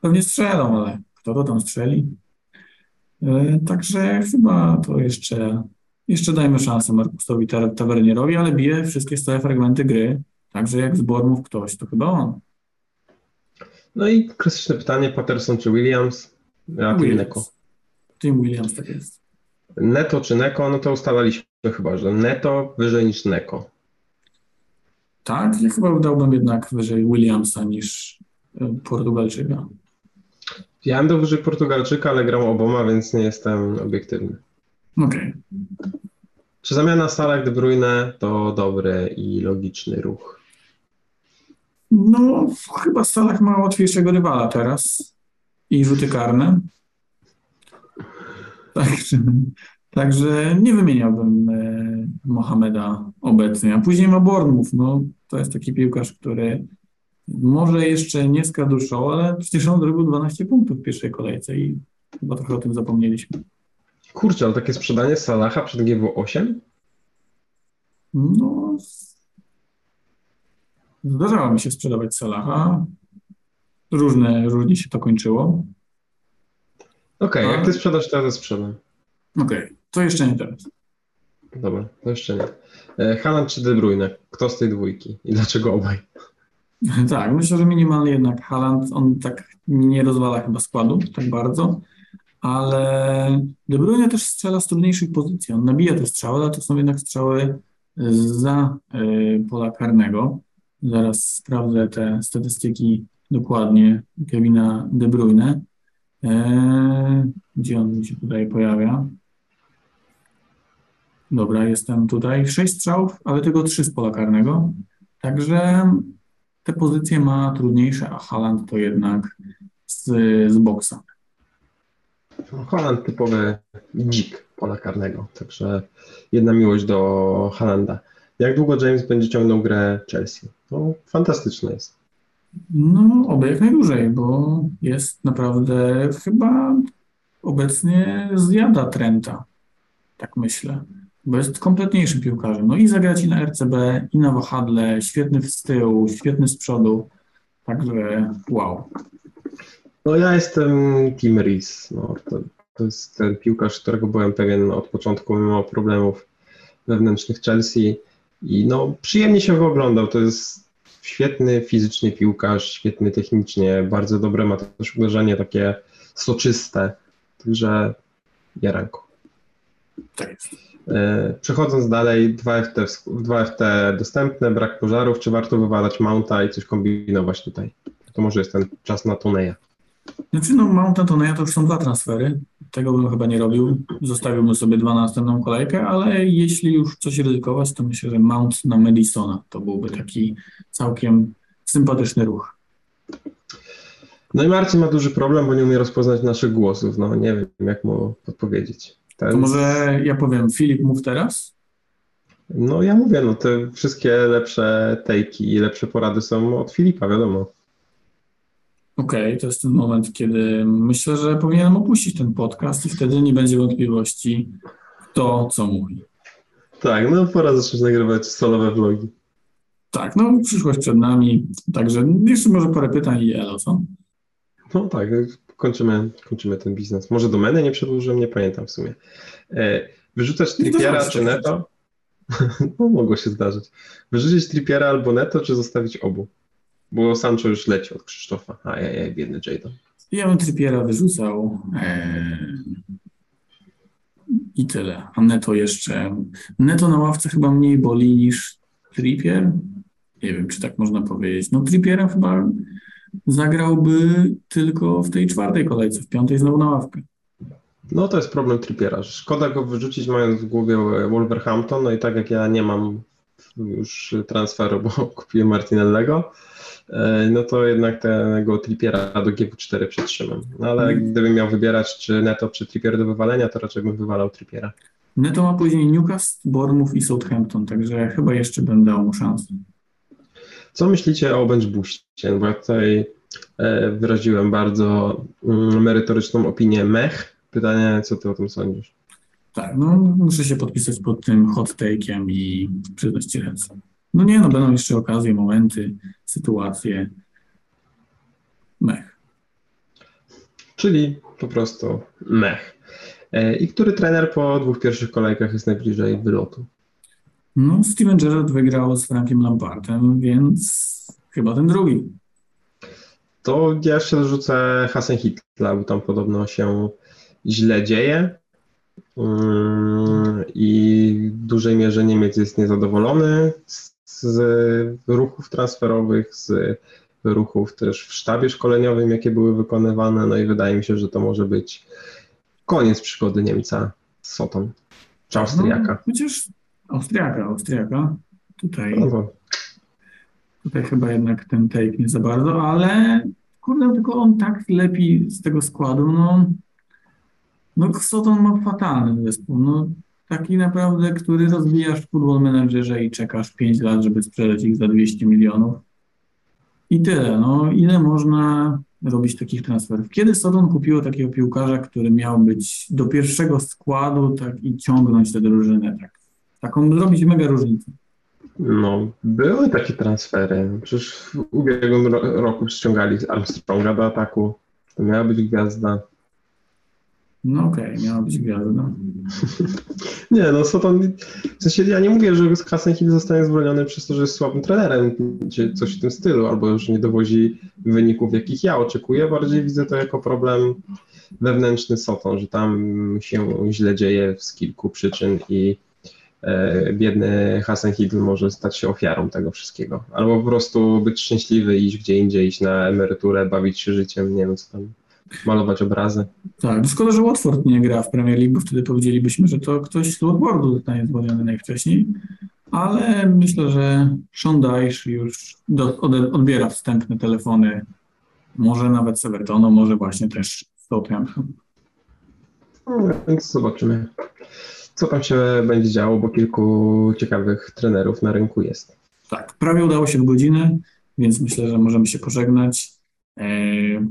pewnie strzelą, ale kto to tam strzeli? Y, także chyba to jeszcze jeszcze dajmy szansę Markusowi Tavernierowi, ale bije wszystkie stałe fragmenty gry. Także jak z Bormów ktoś, to chyba on. No i klasyczne pytanie, Patterson czy Williams? Ja Williams. Neko. Tim Williams, tak jest. Neto czy Neko? No to ustalaliśmy chyba, że Neto wyżej niż Neko. Tak, ja chyba dałbym jednak wyżej Williamsa niż e, Portugalczyka. Ja bym dał wyżej Portugalczyka, ale gram oboma, więc nie jestem obiektywny. Okej. Okay. Czy zamiana Salah De Bruyne to dobry i logiczny ruch? No, chyba Salah ma łatwiejszego rywala teraz i rzuty karne. Także, także nie wymieniałbym e, Mohameda obecnie. A później ma Bournemouth. No, to jest taki piłkarz, który może jeszcze nie skradł show, ale przecież on zrobił 12 punktów w pierwszej kolejce i chyba trochę o tym zapomnieliśmy. Kurczę, ale takie sprzedanie Salaha przed GW8? No. Zdarzało mi się sprzedawać Salaha. Różne, różnie się to kończyło. Okej, okay, jak ty sprzedasz, to ja to sprzedam. Okej, okay. to jeszcze nie teraz. Dobra, to jeszcze nie. E, Haaland czy De Bruyne? Kto z tej dwójki i dlaczego obaj? Tak, myślę, że minimalnie jednak Haaland, on tak nie rozwala chyba składu tak bardzo, ale De Bruyne też strzela z trudniejszych pozycji. On nabija te strzały, ale to są jednak strzały za y, pola karnego. Zaraz sprawdzę te statystyki dokładnie Kevina De Bruyne. E, gdzie on się tutaj pojawia? Dobra, jestem tutaj. Sześć strzałów, ale tylko trzy z pola karnego. Także te pozycje ma trudniejsze, a Haland to jednak z, z boksa. Haland typowy dzik pola karnego, także jedna miłość do Halanda. Jak długo James będzie ciągnął grę Chelsea? No, fantastyczne jest. No, oby jak najdłużej, bo jest naprawdę chyba obecnie zjada Trenta. Tak myślę. Bo jest kompletniejszym piłkarzem. No i zagrać i na RCB, i na wahadle, świetny z tyłu, świetny z przodu. Także wow. No ja jestem Tim Rees. No, to, to jest ten piłkarz, którego byłem pewien od początku, mimo problemów wewnętrznych Chelsea. I no, przyjemnie się go oglądał. To jest świetny fizycznie piłkarz, świetny technicznie, bardzo dobre ma też uderzenie takie soczyste. Także jaranko. Tak jest. E, przechodząc dalej, 2FT, 2FT dostępne, brak pożarów, czy warto wywalać Mounta i coś kombinować tutaj? To może jest ten czas na Toneja. Znaczy no Mounta Toneja to już są dwa transfery, tego bym chyba nie robił, zostawiłbym sobie dwa na następną kolejkę, ale jeśli już coś ryzykować, to myślę, że Mount na Madisona to byłby taki całkiem sympatyczny ruch. No i Marcin ma duży problem, bo nie umie rozpoznać naszych głosów, no nie wiem jak mu odpowiedzieć. Ten... To może ja powiem, Filip, mów teraz? No ja mówię, no te wszystkie lepsze tejki i lepsze porady są od Filipa, wiadomo. Okej, okay, to jest ten moment, kiedy myślę, że powinienem opuścić ten podcast i wtedy nie będzie wątpliwości, kto co mówi. Tak, no pora zacząć nagrywać solowe vlogi. Tak, no przyszłość przed nami, także jeszcze może parę pytań i elo, co? No tak, kończymy, kończymy ten biznes. Może domeny nie przedłużyłem, nie pamiętam w sumie. E, wyrzucać Trippiera czy Neto? no mogło się zdarzyć. Wyrzucić Trippiera albo Neto, czy zostawić obu? Bo Sancho już leci od Krzysztofa. A ja, ja biedny Jadon. Ja bym Trippiera wyrzucał. Eee... I tyle. A Neto jeszcze. Neto na ławce chyba mniej boli niż Trippier. Nie wiem, czy tak można powiedzieć. No Trippiera chyba zagrałby tylko w tej czwartej kolejce, w piątej znowu na ławkę. No to jest problem Trippiera. Szkoda go wyrzucić mając w głowie Wolverhampton, no i tak jak ja nie mam już transferu, bo kupiłem Martinellego, e, no to jednak tego Trippiera do GW4 przetrzymam. No ale mm. gdybym miał wybierać czy Neto, czy Trippier do wywalenia, to raczej bym wywalał Trippiera. Neto ma później Newcastle, Bournemouth i Southampton, także chyba jeszcze dał mu szansę. Co myślicie o bench? Bo ja tutaj e, wyraziłem bardzo mm, merytoryczną opinię mech. Pytanie, co ty o tym sądzisz? Tak, no muszę się podpisać pod tym hot take'iem i przyznać ci ręce. No nie, no będą jeszcze okazje, momenty, sytuacje. Mech. Czyli po prostu mech. E, I który trener po dwóch pierwszych kolejkach jest najbliżej wylotu? No, Steven Gerrard wygrał z Frankiem Lampardem, więc chyba ten drugi. To ja jeszcze rzucę Hasen Hitler, bo tam podobno się źle dzieje. I w dużej mierze Niemiec jest niezadowolony z ruchów transferowych, z ruchów też w sztabie szkoleniowym, jakie były wykonywane. No i wydaje mi się, że to może być koniec przygody Niemca z Sotą, czy Austriaka. No, chociaż Austriaka, Austriaka. Tutaj, no tutaj chyba jednak ten take nie za bardzo, ale kurde, tylko on tak lepi z tego składu, no no Soton ma fatalny zespół, no taki naprawdę, który rozwijasz w Football Managerze i czekasz 5 lat, żeby sprzedać ich za 200 milionów. I tyle, no ile można robić takich transferów. Kiedy Soton kupiło takiego piłkarza, który miał być do pierwszego składu tak i ciągnąć tę drużynę, tak taką zrobić mega różnicę. No, były takie transfery. Przecież w ubiegłym roku ściągali Armstronga do ataku. To miała być gwiazda. No okej, miała być gwiazda. Nie, no Soton, w sensie ja nie mówię, że Hasenhill zostanie zwolniony przez to, że jest słabym trenerem, czy coś w tym stylu, albo że nie dowozi wyników, jakich ja oczekuję. Bardziej widzę to jako problem wewnętrzny Soton, że tam się źle dzieje z kilku przyczyn i e, biedny Hasenhill może stać się ofiarą tego wszystkiego. Albo po prostu być szczęśliwy, iść gdzie indziej, iść na emeryturę, bawić się życiem, nie wiem co tam, malować obrazy. Tak, szkoda, że Watford nie gra w Premier League, bo wtedy powiedzielibyśmy, że to ktoś z Watfordu zostanie zwolniony najwcześniej, ale myślę, że Sean Dyche już do, odbiera wstępne telefony, może nawet z Evertonu, może właśnie też z Southampton. No, więc zobaczymy, co tam się będzie działo, bo kilku ciekawych trenerów na rynku jest. Tak, prawie udało się w godzinę, więc myślę, że możemy się pożegnać,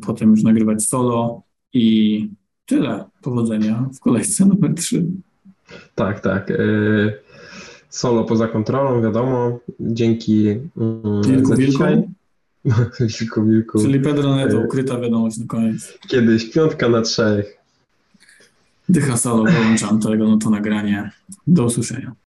potem już nagrywać solo i tyle. Powodzenia w kolejce numer 3. Tak, tak. y, Solo poza kontrolą, wiadomo. Dzięki mm, Wilku, za dzisiaj. Wilku, wilku. Czyli Pedro Neto, E, ukryta wiadomość na koniec. Kiedyś piątka na trzech. Dycha solo, wyłączam tego, no to nagranie. Do usłyszenia.